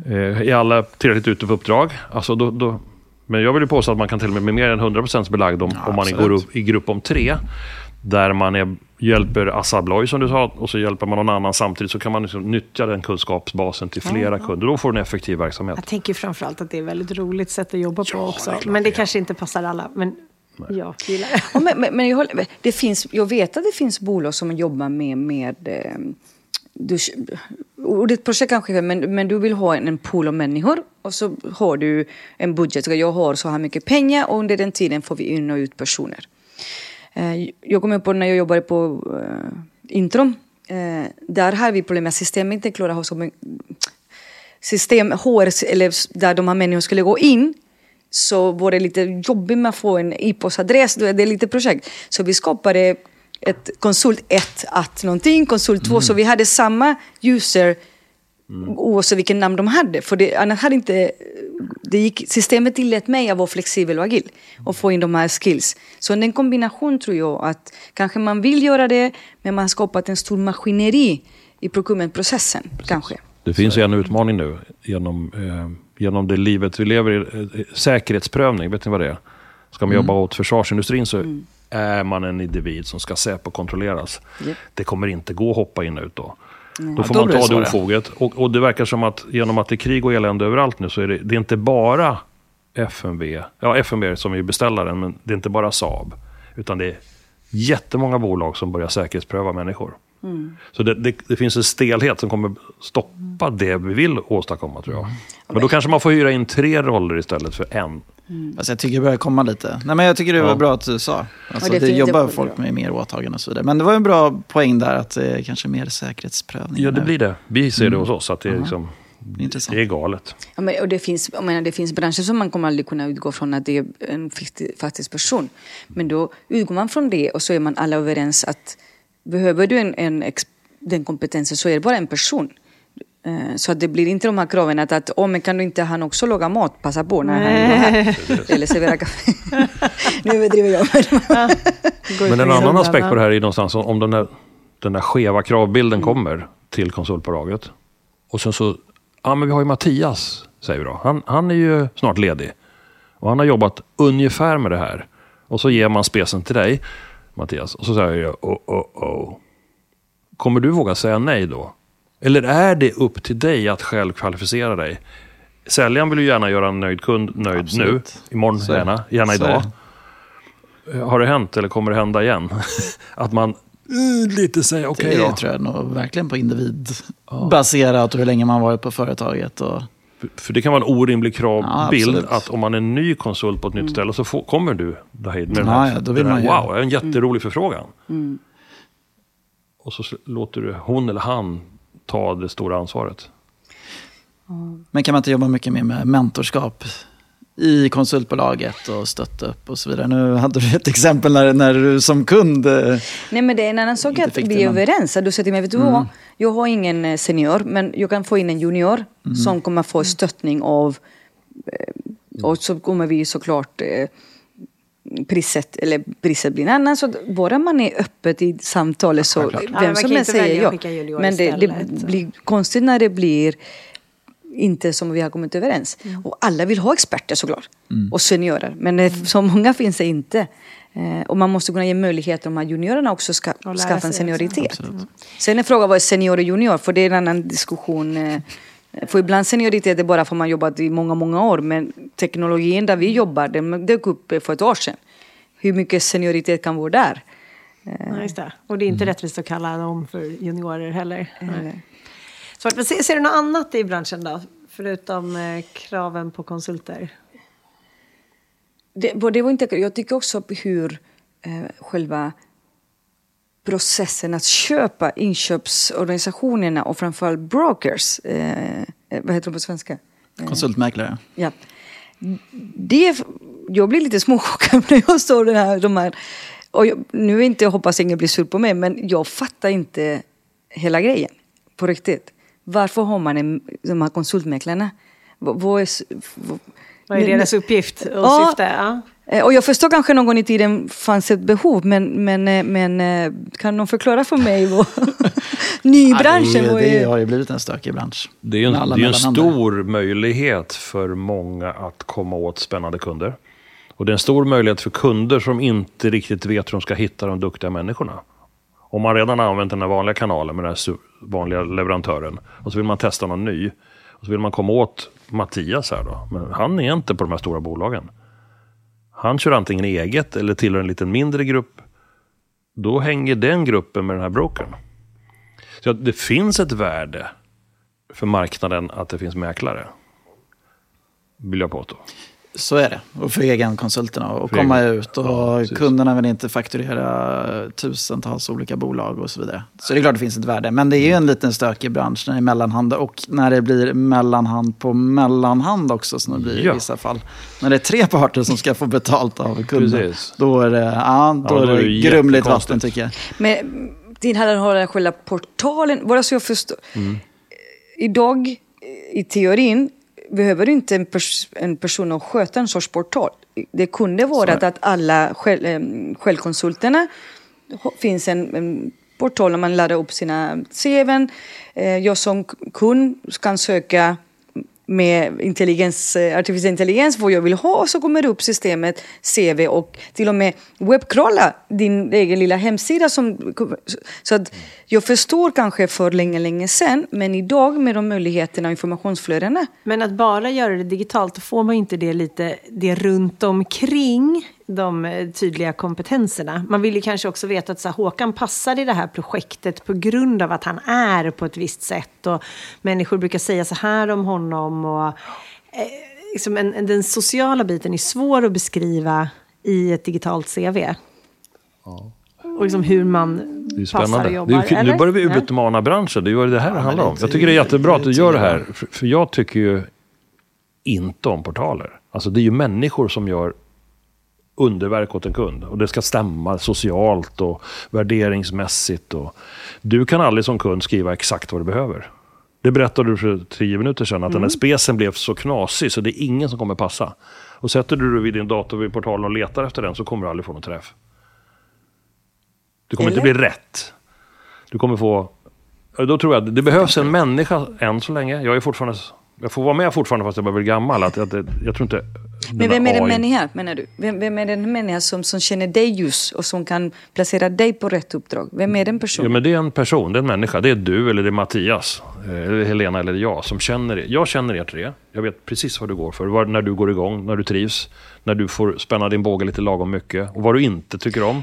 Eh, är alla tillräckligt ute på uppdrag? Alltså då, då, men jag vill ju påstå att man kan till och med bli mer än 100% belagd om, Ja, om man går upp i grupp om tre. Där man är, hjälper Assa Abloy som du sa och så hjälper man någon annan samtidigt så kan man liksom nyttja den kunskapsbasen till flera kunder. Då får du en effektiv verksamhet. Jag tänker framförallt att det är ett väldigt roligt sätt att jobba på Ja, också. det men det kanske inte passar alla. Men jag gillar det. Ja, men, men, men jag, håller, det finns, jag vet att det finns bolag som jobbar med, med eh, du, ordet projekt kanske, men, men du vill ha en, en pool av människor och så har du en budget. Så jag har så här mycket pengar och under den tiden får vi in och ut personer. Eh, jag kommer på när jag jobbade på uh, Introm. Uh, där har vi problem med systemet inte klarar av mycket system, HR, eller där de här människorna skulle gå in så var det lite jobbigt med att få en e-postadress. Det är lite projekt. Så vi skapade ett konsult 1 att någonting, konsult 2. Mm. Så vi hade samma user mm. oavsett vilken namn de hade. För det, annars hade inte... Det gick, systemet tillät mig att vara flexibel och agil och få in de här skills. Så en kombination tror jag att kanske man vill göra det men man har skapat en stor maskineri i procurement-processen kanske. Det finns en utmaning nu genom, eh, genom det livet vi lever i. Eh, säkerhetsprövning, vet ni vad det är? Ska man mm. jobba åt försvarsindustrin så mm. är man en individ som ska Säpo-kontrolleras. Yep. Det kommer inte gå att hoppa in och ut då. Mm. Då får ja, då man ta det ofoget. Och, och, det verkar som att genom att det är krig och elände överallt nu så är det, det är inte bara FMV, ja FMV som är beställaren, men det är inte bara Saab. Utan det är jättemånga bolag som börjar säkerhetspröva människor. Mm. Så det, det, det, finns en stelhet som kommer stoppa det vi vill åstadkomma tror jag. Mm. Men då kanske man får hyra in tre roller istället för en. Mm. Alltså jag tycker det börjar komma lite. Nej, men jag tycker det var ja. bra att du sa. Alltså, det, det jobbar folk med mer åtaganden och så vidare. Men det var en bra poäng där att det är kanske mer säkerhetsprövning. Ja, det blir det. Vi ser det mm. hos oss. Att det, är liksom, Intressant. det är galet. Ja, men, och det, finns, jag menar, det finns branscher som man kommer aldrig kunna utgå från att det är en faktisk person. Men då utgår man från det och så är man alla överens att Behöver du en, en, den kompetensen så är det bara en person. Eh, så att det blir inte de här kraven att, att oh, men kan du inte han också laga mat, passa på när han är här. [LAUGHS] Eller servera kaffe. [LAUGHS] nu överdriver jag. [LAUGHS] men en annan aspekt på det här är någonstans om den där, den där skeva kravbilden mm. kommer till konsultbolaget. Och sen så, ja men vi har ju Mattias, säger vi då. Han, han är ju snart ledig. Och han har jobbat ungefär med det här. Och så ger man spesen till dig. Mattias. Och så säger jag, oh, oh, oh. Kommer du våga säga nej då? Eller är det upp till dig att själv kvalificera dig? Säljaren vill ju gärna göra en nöjd kund nöjd Absolut. nu. Imorgon så. gärna, gärna idag. Har det hänt eller kommer det hända igen? [LAUGHS] att man uh, lite säger okej okay då. Det tror jag nog verkligen på individbaserat och hur länge man varit på företaget. Och... För det kan vara en orimlig kravbild ja, att om man är ny konsult på ett nytt mm. ställe så får, kommer du Dahid med ja, den här, ja, då vill man wow, en jätterolig mm. förfrågan. Mm. Och så låter du hon eller han ta det stora ansvaret. Men kan man inte jobba mycket mer med mentorskap i konsultbolaget och stötta upp och så vidare. Nu hade du ett exempel när, när du som kund eh, Nej men det är en annan sak att vi är överens. du säger till mig, vet du mm. vad? Jag har ingen eh, senior men jag kan få in en junior mm. som kommer få stöttning av eh, och så kommer vi såklart priset, eller priset blir en annan. Så bara man är öppet i samtalet så, ja, vem som än säger ja. Men det, det, blir konstigt när det blir inte som vi har kommit överens. Mm. Och alla vill ha experter såklart. Mm. Och seniorer. Men mm. så många finns det inte. Eh, och man måste kunna ge möjlighet att de här juniorerna också ska skaffa en senioritet. Sen är frågan vad är senior och junior? För det är en annan diskussion. Eh, för ibland senioritet är bara för att man jobbat i många, många år. Men teknologin där vi jobbar, den dök upp för ett år sedan. Hur mycket senioritet kan vara där? Ja, just det. Och det är inte mm. rättvist att kalla dem för juniorer heller. Mm. Svart. Men ser, ser du något annat i branschen då? Förutom eh, kraven på konsulter? Det, det var inte, jag tycker också hur eh, själva processen att köpa inköpsorganisationerna och framförallt brokers, eh, eh vad heter de på svenska? Eh, Konsultmäklare. Ja. Det, jag blir lite småchockad [LAUGHS] när jag står den här, de här och jag, nu inte, jag hoppas ingen blir sur på mig, men jag fattar inte hela grejen på riktigt. Varför har man en, de här konsultmäklarna? Vad, vad är, vad, vad är deras uppgift och ja, syfte? Ja. Eh, och jag förstår kanske någon gång i tiden fanns ett behov, men, men, eh, men eh, kan någon förklara för mig vad [LAUGHS] nybranschen ja, det, det har ju blivit en stökig bransch. Det är en, det är en stor möjlighet för många att komma åt spännande kunder. Och det är en stor möjlighet för kunder som inte riktigt vet hur de ska hitta de duktiga människorna. Om man redan använt den här vanliga kanalen med den här vanliga leverantören och så vill man testa någon ny. Och så vill man komma åt Mattias här då. Men han är inte på de här stora bolagen. Han kör antingen eget eller tillhör en liten mindre grupp. Då hänger den gruppen med den här brokern. Så det finns ett värde för marknaden att det finns mäklare. Vill jag påstå. Så är det. Och för egenkonsulterna och För komma egen- ut. Och Ja, kunderna vill inte fakturera tusentals olika bolag och så vidare. Så det är klart det finns ett värde. Men det är ju en liten stökig bransch när det är mellanhand. Och när det blir mellanhand på mellanhand också som det blir Ja. i vissa fall. När det är tre parter som ska få betalt av kunden. Precis. Då är det, ja, då Ja, då är det det grumligt vatten tycker jag. Men din hade har själva portalen, bara så jag förstår. Idag, i teorin, behöver inte en, pers en person att sköta en sorts portal. Det kunde vara att, att alla själv, självkonsulterna finns en, en portal där man laddar upp sina CVn. Eh, jag som kund kan söka med intelligens, eh, artificiell intelligens vad jag vill ha så kommer det upp systemet CV och till och med webbcrawla din egen lilla hemsida. Som, så att jag förstår kanske för länge, länge sedan men idag med de möjligheterna och informationsflödena Men att bara göra det digitalt, då får man inte det lite det runt omkring de eh, tydliga kompetenserna. Man vill ju kanske också veta att så här, Håkan passar i det här projektet på grund av att han är på ett visst sätt. Och människor brukar säga så här om honom. Och, eh, liksom en, en, den sociala biten är svår att beskriva i ett digitalt CV. Och liksom hur man Det är passar och spännande. jobbar. Det är, nu börjar vi Ja. utmana branschen. Det är ju det här det handlar det om. Jag tycker det är jättebra att du gör det här. För, för jag tycker ju inte om portaler. Alltså det är ju människor som gör underverk åt en kund. Och det ska stämma socialt och värderingsmässigt. Och du kan aldrig som kund skriva exakt vad du behöver. Det berättade du för tio minuter sedan, att den här spesen blev så knasig så det är ingen som kommer passa. Och sätter du dig vid din dator vid portalen och letar efter den så kommer du aldrig få någon träff. Det kommer inte Eller? bli rätt. Du kommer få... Då tror jag att det behövs en människa än så länge. Jag är fortfarande... Jag får vara med fortfarande fast jag börjar bli gammal. Att, att, jag tror inte... Men vem är den människa, menar du? Vem, vem är den människa som, som känner dig just och som kan placera dig på rätt uppdrag? Vem är den Ja, personen? men det är en person, det är en människa. Det är du eller det är Mattias. eh, Eller Helena eller jag som känner er. Jag känner er tre. Jag vet precis vad du går för. Vad, när du går igång, när du trivs. När du får spänna din båge lite lagom mycket. Och vad du inte tycker om.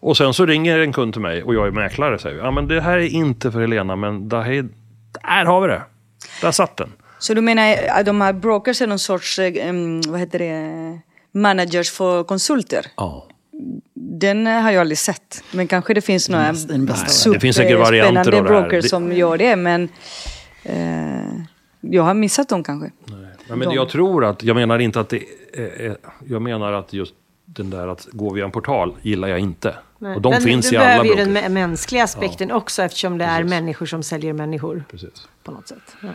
Och sen så ringer en kund till mig och jag är mäklare och säger ja men det här är inte för Helena men det här, där har vi det. Där satt den. Så du menar att de här brokers är någon sorts, eh, vad heter det, managers för konsulter? Ja. Den eh, har jag aldrig sett. Men kanske det finns några bästa- den bästa. Nej, det finns säkert varianter superspännande brokers Det- som gör det. Men eh, jag har missat dem kanske. Ja, men jag tror att, jag menar inte att det är, är- jag menar att just den där att gå via en portal gillar jag inte. Nej. Och de Men finns du i alla behöver ju brokers. den mä- mänskliga aspekten också eftersom det är Precis. människor som säljer människor Precis. på något sätt. Ja.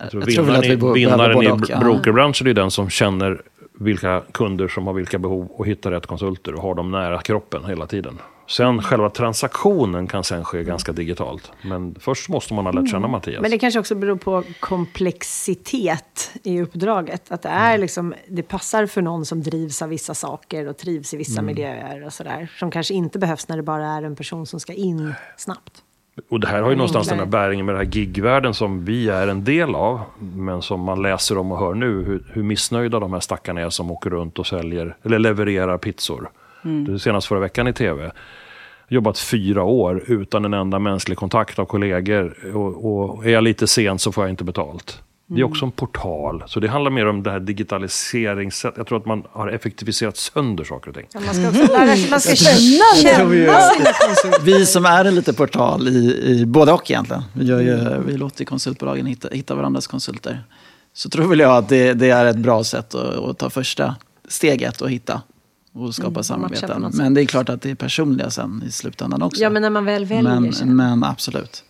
Jag tror Jag tror väl vinnaren, att vi i, bo- vinnaren i och, ja. brokerbranschen är den som känner vilka kunder som har vilka behov och hittar rätt konsulter och har dem nära kroppen hela tiden. Sen själva transaktionen kan sen ske ganska digitalt. Men först måste man ha lärt känna Mattias. Men det kanske också beror på komplexitet i uppdraget. Att det, är liksom, det passar för någon som drivs av vissa saker och trivs i vissa miljöer och sådär. Som kanske inte behövs när det bara är en person som ska in snabbt. Och det här har ju någonstans den här bäringen med den här gigvärlden som vi är en del av. Men som man läser om och hör nu. Hur, hur missnöjda de här stackarna är som åker runt och säljer, eller levererar pizzor. Det är senast förra veckan i tv. Jobbat fyra år utan en enda mänsklig kontakt av kollegor. Och, och är jag lite sen så får jag inte betalt. Det är också en portal. Så det handlar mer om det här digitaliseringssätt. Jag tror att man har effektiviserat sönder saker och ting. Ja, man ska också lära sig, man ska ju- känna. Vi som är en liten portal i, i både och egentligen. Vi, gör ju, vi låter konsultbolagen hitta, hitta varandras konsulter. Så tror väl jag att det, det är ett bra sätt att, att ta första steget och hitta och skapa Mm, samarbeten. Men det är klart att det är personliga sen i slutändan också. Ja, men när man väl väljer. men, men absolut.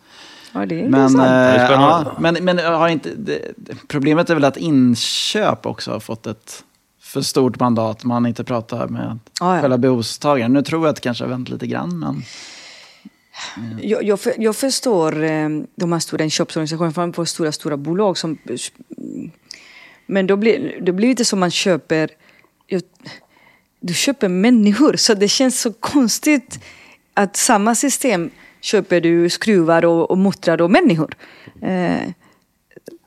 Ja, det är Men, intressant. eh, är ja, men, men har inte, det, det- problemet är väl att inköp också har fått ett för stort mandat. Man inte pratar med Ja, ja. själva behovstagaren. Nu tror jag att det kanske har vänt lite grann. Men Jag, jag, för, jag förstår eh, de här stora inköpsorganisationerna, framför allt stora, stora bolag som... Men då blir det blir lite som man köper... Jag, du köper människor, så det känns så konstigt att samma system köper du skruvar och, och muttrar och människor. Eh,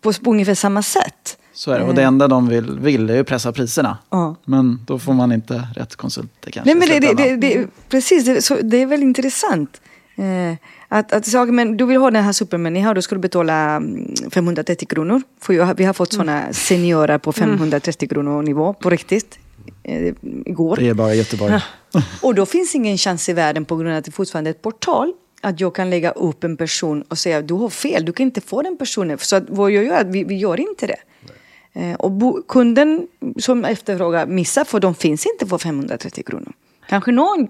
på, på ungefär samma sätt. så är det. Och det enda de vill, vill är ju pressa priserna. Ja. Men då får man inte rätt konsulter kanske. Nej, men det, det, det, det, precis, det, så, det är väl intressant. Eh, att, att säga, men du vill ha den här supermänniskan, då ska du betala mm, 530 kronor. För vi har fått sådana seniorer på 530 kronor nivå på riktigt. Eh, igår. Det är bara Göteborg. [LAUGHS] Och då finns ingen chans i världen på grund av att det fortfarande är ett portal att jag kan lägga upp en person och säga du har fel, du kan inte få den personen. Så att vad jag gör, vi, vi gör inte det. Eh, och bo, kunden som efterfrågar missar för de finns inte för 530 kronor. Kanske någon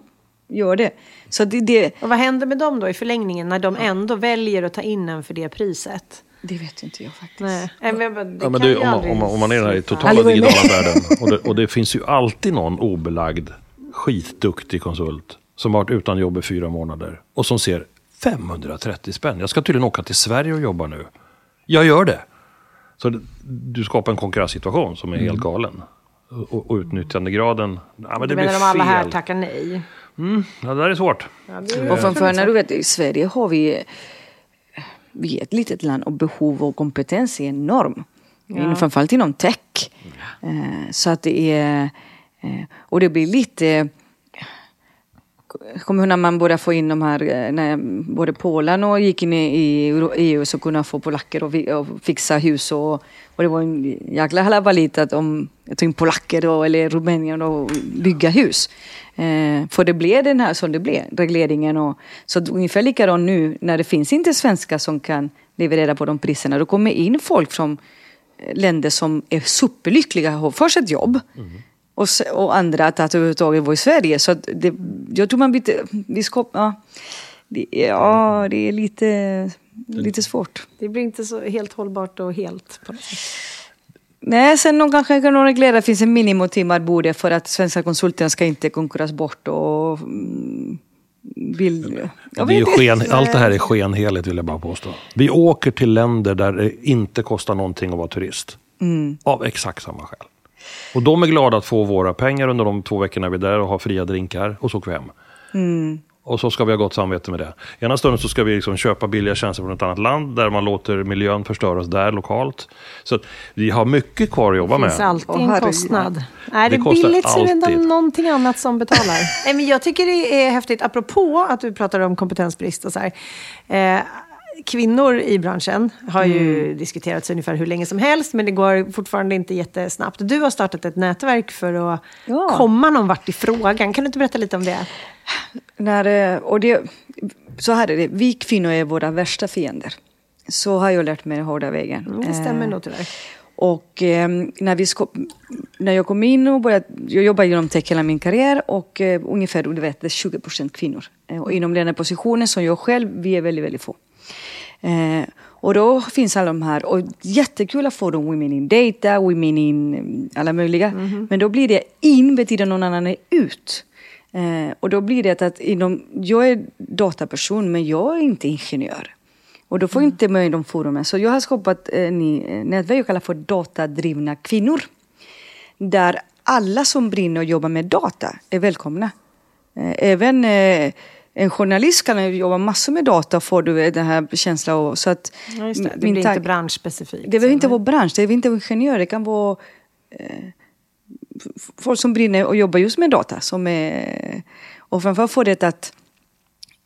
gör det. Så det, det, Och vad händer med dem då i förlängningen när de ändå väljer att ta in en för det priset? det vet inte jag faktiskt. Nej. Nej, men Det Ja, men kan det, ju om, man, aldrig om, man, om man är i den här totala digitala världen och det, och det finns ju alltid någon obelagd skitduktig konsult som har varit utan jobb i fyra månader och som ser 530 spänn. Jag ska tydligen åka till Sverige och jobba nu. Jag gör det. Så du skapar en konkurrenssituation som är Mm. helt galen. Och, och utnyttjandegraden, ja, men det Du blir menar om alla här tackar nej? Ja, det där är svårt. Ja, det- Och framför när du vet, i Sverige har vi, vi är ett litet land och behov och kompetens är enorm. Ja. Framförallt inom tech. Eh, Så att det är, eh, och det blir lite, kommer ihåg när man började få in de här, eh, när både Polen och gick in i EU så kunde man få polacker och och fixa hus och, och det var en jäkla halabalit att om jag tog in polacker då, eller Rumänien och bygga hus. Eh, för det blev den här som det blev, regleringen och så ungefär likadant nu när det finns inte svenskar som kan leverera på de priserna. Då kommer in folk från eh, länder som är superlyckliga och har först ett jobb mm och, och andra att, överhuvudtaget vara i Sverige. Så att det, jag tror man byter, vi ska, ja, det, ja, det är lite, lite svårt. Det blir inte så helt hållbart och helt på något sätt. Nej, sen de kanske kan reglera, det finns en minimotimarvode för att svenska konsulter ska inte konkurreras bort och mm, vill... Jag Det är sken, allt det här är skenheligt vill jag bara påstå. Vi åker till länder där det inte kostar någonting att vara turist. Mm. Av exakt samma skäl. Och de är glada att få våra pengar under de två veckorna vi är där och ha fria drinkar och så åker vi hem. Mm. Och så ska vi ha gott samvete med det. Ena stunden så ska vi liksom köpa billiga tjänster från ett annat land där man låter miljön förstöras där lokalt. Så att vi har mycket kvar att jobba Det finns med. alltid Åh, en kostnad. Är Det det, kostar billigt så är det alltid. någonting annat som betalar. [LAUGHS] Nej, men jag tycker det är häftigt, apropå att du pratar om kompetensbrist och så här. Eh, kvinnor i branschen har ju Mm. diskuterats ungefär hur länge som helst, men det går fortfarande inte jättesnabbt. Du har startat ett nätverk för att Ja. komma någon vart i frågan. Kan du inte berätta lite om det? När, eh, och det, så här är det, vi kvinnor är våra värsta fiender. Så har jag lärt mig den hårda vägen. Mm, det stämmer Eh, nog tyvärr. Och eh, när, vi sko- när jag kom in och började, jag jobbade inom tech hela min karriär och eh, ungefär du vet, det är 20 procent kvinnor. Eh, och inom den här positionen som jag själv, vi är väldigt, väldigt få. Eh, och då finns alla de här, och jättekul att få dem women in data, women in mm, alla möjliga. Men då blir det in betyder någon annan är ut. Eh, och då blir det att inom, jag är dataperson men jag är inte ingenjör. Och då får jag inte med i de forumen. Så jag har skapat eh, ni, eh, nätverk jag kallar för datadrivna kvinnor. Där alla som brinner och jobbar med data är välkomna. Eh, även eh, en journalist kan ju jobba massor med data och få du den här känslan. Och, så att Ja, det. Det blir inte branschspecifikt. det behöver inte vara bransch, det behöver inte vara ingenjör, det kan vara eh, folk som brinner och jobbar just med data. Som är, och framförallt få det att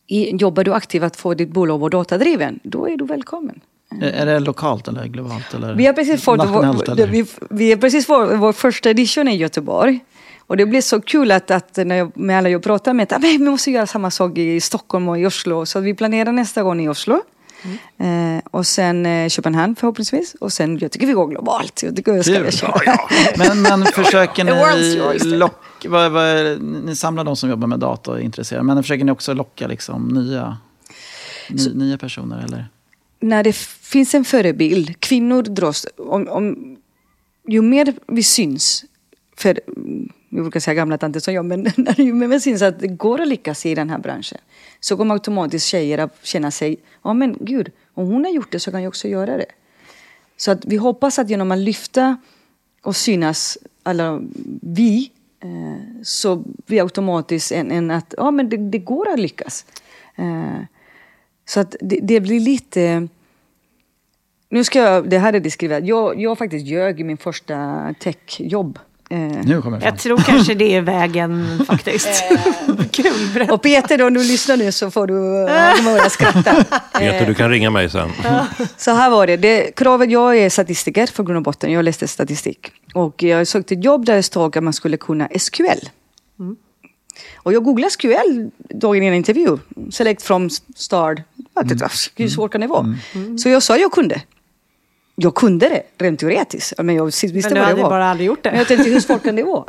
i, jobbar du aktivt att få ditt bolag att vara datadriven, då är du välkommen. Är det lokalt eller globalt? Eller Vi har precis fått nationellt, vår, vi, vi har precis fått vår första edition i Göteborg. Och det blir så kul att, att när jag, med alla jag pratar med, att "Ah, men vi måste göra samma sak i Stockholm och i Oslo. Så vi planerar nästa gång i Oslo. Eh, och sen eh, Köpenhamn förhoppningsvis. Och sen, jag tycker vi går globalt. Jag tycker jag ska Kul. vi köra. [LAUGHS] Men, men försöker ni locka, vad, vad, ni samlar de som jobbar med data och är intresserade, men försöker ni också locka liksom nya, ny, nya personer? Eller? när det finns en förebild, kvinnor dras, om, om, ju mer vi syns, för jag brukar säga gamla tanter som jag, men [LAUGHS] när du med syns att det går att lyckas i den här branschen, så kommer automatiskt tjejer att känna sig, ja men gud, om hon har gjort det så kan jag också göra det. Så att vi hoppas att genom att lyfta och synas, alla vi, eh, så blir automatiskt en, en att, ja men det, det går att lyckas. Eh, så att det, det blir lite... Nu ska jag, det här är det skrivet. Jag, jag faktiskt ljög i min första techjobb. Eh. Jag tror kanske det är [LAUGHS] vägen faktiskt. [LAUGHS] Kul, berätta. och Peter, då, om du lyssnar nu så får du börja [LAUGHS] skratta. Peter, du kan ringa mig sen. Så här var det. det kravet, jag är statistiker för grund och botten. Jag läste statistik. Och jag sökte ett jobb där det stod att man skulle kunna SQL. Och jag googlade SQL dagen innan intervju. Select from start. Jag tänkte, hur svårt kan det vara? Så jag sa jag kunde. Jag kunde det rent teoretiskt. Men jag visste Men vad du det hade var. bara aldrig gjort Men det. jag tänkte, hur svårt kan det vara?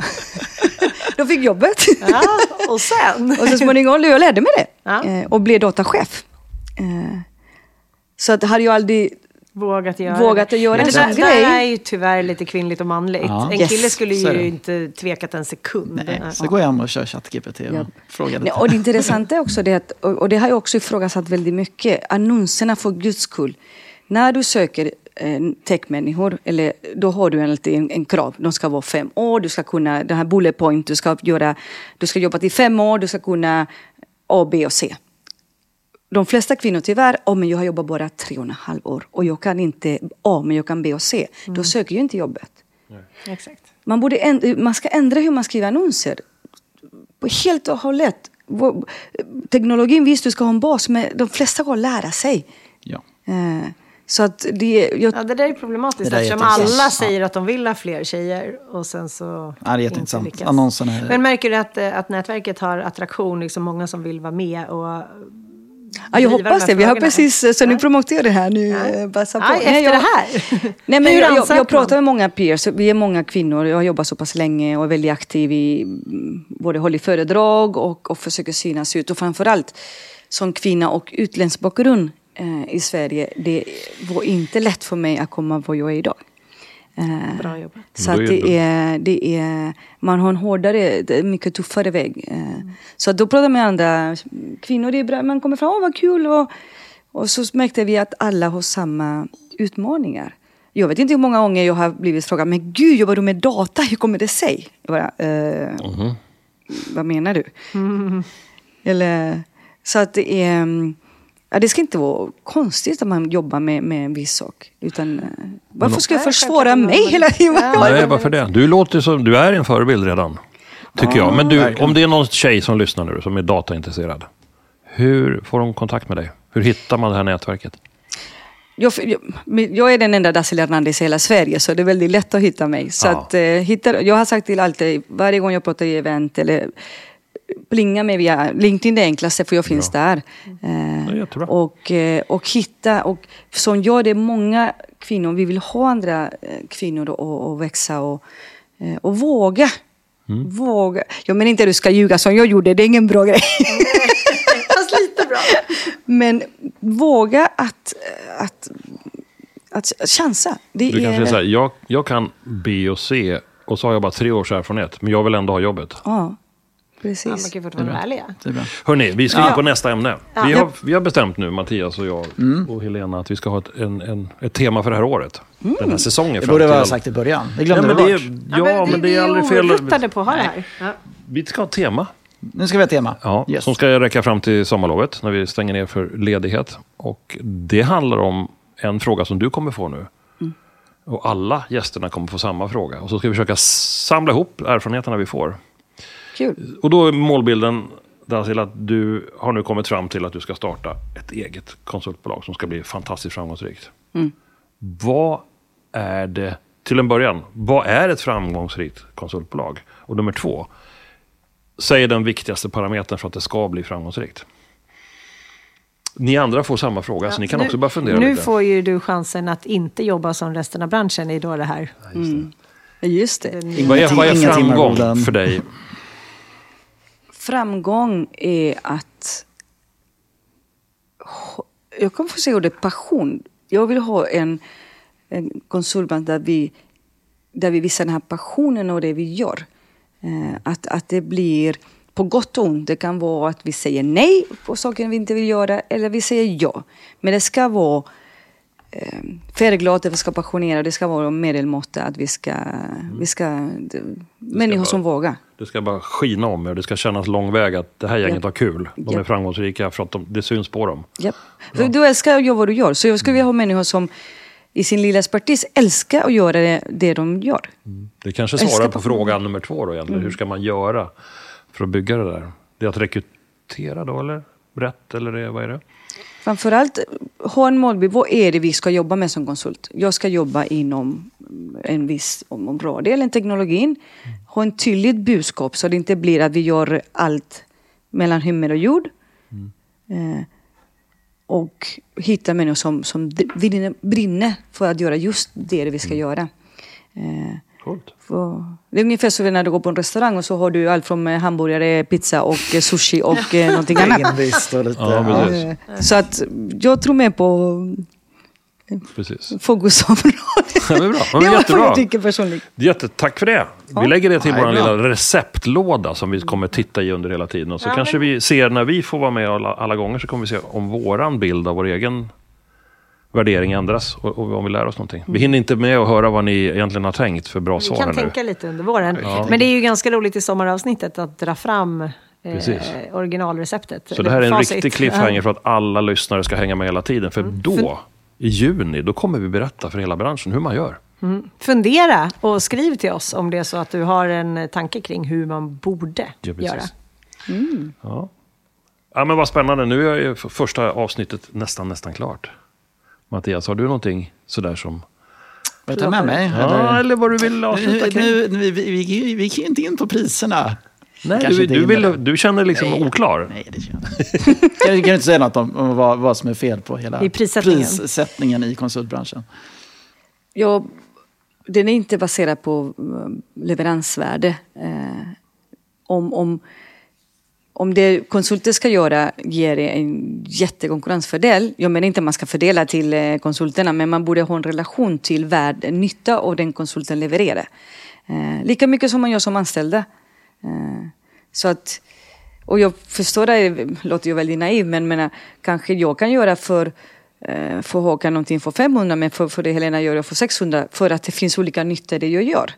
[LAUGHS] Då fick jobbet. Ja, och sen? [LAUGHS] Och så småningom jag lärde mig det. Ja. Eh, och blev datachef. Eh, så att hade jag aldrig Vågat göra Vågat det. göra Men en det där, sån där grej. är ju tyvärr lite kvinnligt och manligt. Ja. En Yes, kille skulle ju det. inte tvekat en sekund. Nej, så går jag hem och kör ChatGPT och Ja. frågar Nej, lite. och det intressanta är också det att, och det har jag också ifrågasatt väldigt mycket, annonserna för guds skull. När du söker techmänniskor, eller då har du alltid en, en krav. De ska vara fem år, du ska kunna, den här bullet point, du ska göra, du ska jobba i fem år, du ska kunna A, B och C. De flesta kvinnor tyvärr, oh, men jag har jobbat bara tre och en halv år och jag kan inte A, men jag kan B och C. Då söker jag inte jobbet. Exakt. Man, borde änd- man ska ändra hur man skriver annonser. Helt och hållet. Vår- Teknologin visst du ska ha en bas, men de flesta går att lära sig. Ja. Eh, Så att det... Jag, Ja, det där är problematiskt Det där är eftersom alla säger att de vill ha fler tjejer och sen så Ja, det är inte jätteintressant. lyckas. Annonserna är... Men märker du att, eh, att nätverket har attraktion, liksom många som vill vara med och ja, jag hoppas det. Vi har precis... Så nu Ja. promoterar det här. Nu Ja. ja. passa på. Ja, efter Nej, jag- det här. [LAUGHS] Nej, men Hur jag, jag, jag pratar med många peers. Vi är många kvinnor. Jag har jobbat så pass länge och är väldigt aktiv i mm, både håller föredrag och, och försöker synas ut. Och framförallt som kvinna och utländsk bakgrund eh, i Sverige. Det var inte lätt för mig att komma vad jag är idag. Eh, Bra jobbat. Så då att det är, det är, man har en hårdare, mycket tuffare väg. Eh, Så att då pratar jag med andra kvinnor, det är bra, man kommer fram, åh vad kul. Och, och så märkte vi att alla har samma utmaningar. Jag vet inte hur många gånger jag har blivit frågad, men gud, jobbar du med data? Hur kommer det sig? Jag bara, eh, vad menar du? Eller, så att det är, mm, ja, det ska inte vara konstigt att man jobbar med, med en viss sak. Utan, eh, varför ska jag försvåra mig hela tiden? Ja. Nej, varför det? Du låter som, du är en förebild redan. Tycker jag. Men du, om det är någon tjej som lyssnar nu som är dataintresserad. Hur får de kontakt med dig? Hur hittar man det här nätverket? Jag, jag, är den enda Dassel Hernandez i hela Sverige så det är väldigt lätt att hitta mig. Så Ja. att, eh, hittar, jag har sagt till alltid, varje gång jag pratar i event eller plinga mig via LinkedIn det enklaste för jag finns där. Eh, Det är jättebra. och, eh, och hitta, och som jag, det är många kvinnor, vi vill ha andra eh, kvinnor att att växa och, eh, och våga. Mm. Våga. Jag menar inte att du ska ljuga som jag gjorde, det är ingen bra grej. [LAUGHS] Fast lite bra. Men våga att, att, att chansa. Det Du är, kanske är så här, jag, jag kan B och C och så har jag bara tre års erfarenhet. Men jag vill ändå ha jobbet. Ja, Ja, man precis. kan fortfarande vara ärliga. Hörni, vi ska Ja. in på nästa ämne. Vi, Ja. har, vi har bestämt nu, Mattias och jag och Helena, att vi ska ha ett, en, en, ett tema för det här året. Den här säsongen. Det borde vi ha sagt i början. Det Ja, glömde men vi det, bort. är- ja, men det är aldrig fel. oruttade på att ha det här. Ja. Vi ska ha ett tema. Nu ska vi ha tema. Ja, Yes. Som ska räcka fram till sommarlovet när vi stänger ner för ledighet. Och det handlar om en fråga som du kommer få nu. Och alla gästerna kommer få samma fråga. Och så ska vi försöka samla ihop erfarenheterna vi får. Kul. Och då är målbilden Dasil, att du har nu kommit fram till att du ska starta ett eget konsultbolag som ska bli fantastiskt framgångsrikt. Vad är det, till en början, vad är ett framgångsrikt konsultbolag? Och nummer två, säg den viktigaste parametern för att det ska bli framgångsrikt. Ni andra får samma fråga, så ni kan nu, också börja fundera Nu lite. får ju du chansen att inte jobba som resten av branschen i då det här. Just det. Vad är, vad är Inga timmar framgång för dig? Framgång är att... Jag kan få se ordet passion. Jag vill ha en, en konsultbransch där vi, där vi visar den här passionen och det vi gör. Eh, att, att det blir på gott och ont. Det kan vara att vi säger nej på saker vi inte vill göra eller vi säger ja. Men det ska vara eh, färgglad, vi ska passionera, det ska vara medelmåtta, att vi ska, vi ska, det, människor vara- som vågar. Det ska bara skina om er, det ska kännas lång väg att det här gänget Ja. har kul. De är Ja. framgångsrika för att de, det syns på dem. Japp. För Du älskar att göra vad du gör. Så jag skulle vilja ha människor som i sin lilla expertis älskar att göra det, det de gör. Det kanske Älskar svarar på- på frågan nummer två då egentligen. Hur ska man göra för att bygga det där? Det är att rekrytera då eller? Brett eller det, vad är det? Framförallt en målbild. Vad är det vi ska jobba med som konsult? Jag ska jobba inom en viss område eller teknologin. Ha en tydligt budskap så det inte blir att vi gör allt mellan himmel och jord. Eh, och hitta människor som, som brinner, för att göra just det vi ska göra. Eh, Coolt. det är ungefär som när du går på en restaurang och så har du allt från eh, hamburgare, pizza och eh, sushi och eh, någonting annat. Lite... Ja, Så att jag tror mer på precis. fokusområdet. Ja, det är bra. Men det vad jättebra. jag tycker personligen. Jättetack för det. Vi lägger det till Ja, vår är lilla receptlåda som vi kommer titta i under hela tiden. Och så Ja, kanske men- vi ser när vi får vara med alla, alla gånger så kommer vi se om våran bild av vår egen värdering ändras och, och om vi lär oss någonting. Vi hinner inte med att höra vad ni egentligen har tänkt för bra Vi svar kan här nu. tänka lite under våren. Ja. Men det är ju ganska roligt i sommaravsnittet att dra fram Precis. eh, originalreceptet. Så det här är en Facit. riktig cliffhanger för att alla lyssnare ska hänga med hela tiden. För Mm. då, i juni, då kommer vi berätta för hela branschen hur man gör. Fundera och skriv till oss om det är så att du har en tanke kring hur man borde Ja, precis. göra. Ja. ja, men vad spännande. Nu är ju första avsnittet nästan, nästan klart. Mattias, har du någonting sådär som... Vill du ta med mig? Ja, eller vad du vill avsluta kring? nu, nu, vi, vi, vi, vi gick ju inte in på priserna. Nej, du, du, vill, du känner liksom Nej. oklar. Nej, det känner jag inte. [LAUGHS] Kan du kan du inte säga något om, om vad, vad som är fel på hela I prissättningen. prissättningen i konsultbranschen? Jag, den är inte baserad på eh, leveransvärde. Eh, om, om, om det konsulter ska göra ger en jättekonkurrensfördel. Jag menar inte att man ska fördela till eh, konsulterna men man borde ha en relation till värd, nytta av den konsulten levererar. Eh, lika mycket som man gör som anställda. Eh, så att, och jag förstår det, låter ju väldigt naiv, men menar, kanske jag kan göra för eh, för Håkan någonting för 500 men för, för det Helena gör jag för 600 för att det finns olika nyttor det jag gör.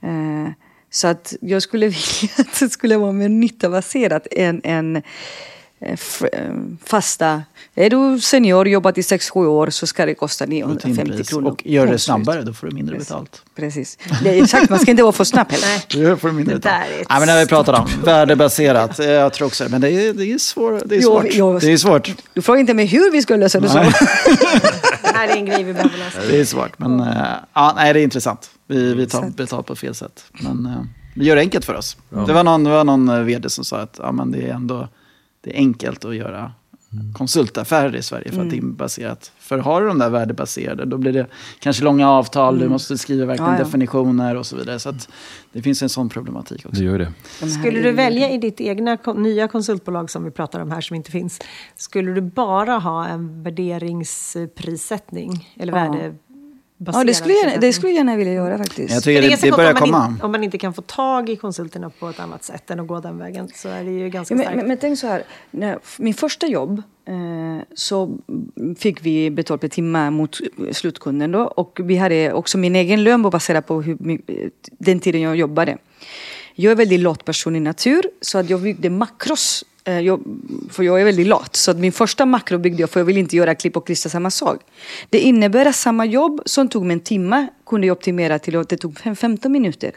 Eh, så att jag skulle [LAUGHS] vilja att det skulle vara mer nyttabaserat än, än eh, eh, fasta. Är du senior, jobbat i 6-7 år så ska det kosta Och 950 timpris. kronor. Och gör det snabbare, då får du mindre betalt. Precis. Det är exakt, man ska inte vara för snabb heller. Då får du mindre Det betalt. ett Nej, men det har vi pratat om. Värdebaserat. Eh, Jag tror också det. Men det är, det är, svår, det är svårt. jo. Det är svårt. Du frågar inte mig hur vi ska lösa det så. Det här är en grej vi behöver lösa. Det är svårt. Men ja, nej, det är intressant. Vi, vi tar betalt på fel sätt. Men eh, vi gör det enkelt för oss. Det var någon, det var någon eh, vd som sa att ja, men det är ändå det är enkelt att göra konsultaffärer i Sverige för att det är baserat. För har du de där värdebaserade då blir det kanske långa avtal, du måste skriva verkligen Ja, ja. definitioner och så vidare. Så att det finns en sån problematik också. Det gör det. Skulle du välja i ditt egna nya konsultbolag som vi pratar om här som inte finns, skulle du bara ha en värderingsprissättning? Eller Ja. Ja, det skulle, jag, det skulle jag gärna vilja göra faktiskt. Jag tycker det det, det börjar om man, komma. in, om man inte kan få tag i konsulterna på ett annat sätt än att gå den vägen så är det ju ganska Ja, men, starkt. men, men tänk så här, när, min första jobb eh, så fick vi betalt per timme mot slutkunden då och vi hade också min egen lön var baserad på hur, den tiden jag jobbade. Jag är väldigt lat person i natur så att jag byggde makros. Eh, jag, för jag är väldigt lat. Så att min första makro byggde jag för jag vill inte göra klipp och klistra samma sak. Det innebär att samma jobb som tog mig en timme kunde jag optimera till att det tog fem- 15 minuter.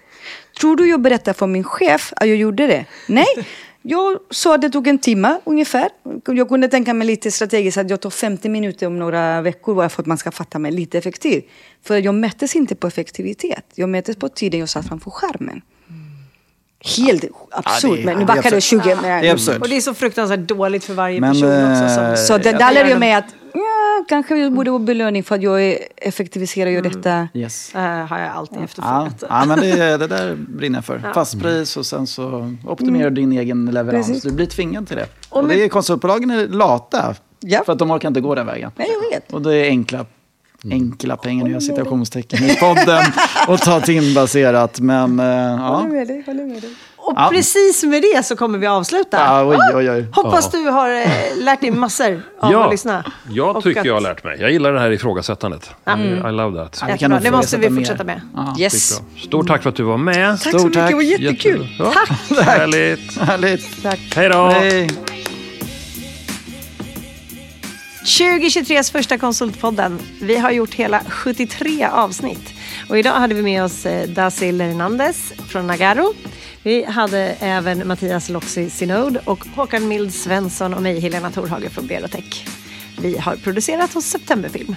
Tror du jag berättar för min chef att jag gjorde det? Nej. [LAUGHS] Jag sa att det tog en timme ungefär. Jag kunde tänka mig lite strategiskt att jag tar 50 minuter om några veckor bara för att man ska fatta mig lite effektiv. För jag mättes inte på effektivitet. Jag mättes på tiden jag satt framför skärmen. Helt absurt. det är- men nu det det absurt. 20. Men, Det är. Och det är så fruktansvärt dåligt för varje Men, person också. eh, Som, Så det, jag- där lärde mig att ja, kanske jag borde få belöning för att jag effektiviserar och gör detta. Yes. äh, har jag alltid Ja, efterfrågat. ja, men det, det där brinner jag för. Fast pris och sen så optimerar du din egen leverans. Precis. Du blir tvingad till det. Och Och men- det är konsultbolagen är lata. Ja. För att de orkar inte gå den vägen. Nej, jag vet. Och det är enkla, enkla pengar, nu citationstecken i podden, och ta timbaserat. Men eh, ja. Håller med dig. Håller med dig. Och Ja. precis med det så kommer vi avsluta. ja, oj, oj, oj. Hoppas du har eh, lärt dig massor av Ja, att lyssna. jag tycker att- jag har lärt mig. Jag gillar det här ifrågasättandet. I love that. Ja, vi kan Jättebra. nog Det måste vi fortsätta med. Ja, Yes. Stort tack för att du var med. Tack så Stort mycket, tack. det var jättekul. Ja. Härligt. Härligt. Tack. Hej då. Hej. 2023s första Konsultpodden. Vi har gjort hela 73 avsnitt. Och idag hade vi med oss eh, Dasil Hernandez från Nagaro. Vi hade även Mattias Loxi Synod och Håkan Mild Svensson och mig, Helena Torhage från Berotech. Vi har producerat hos Septemberfilm.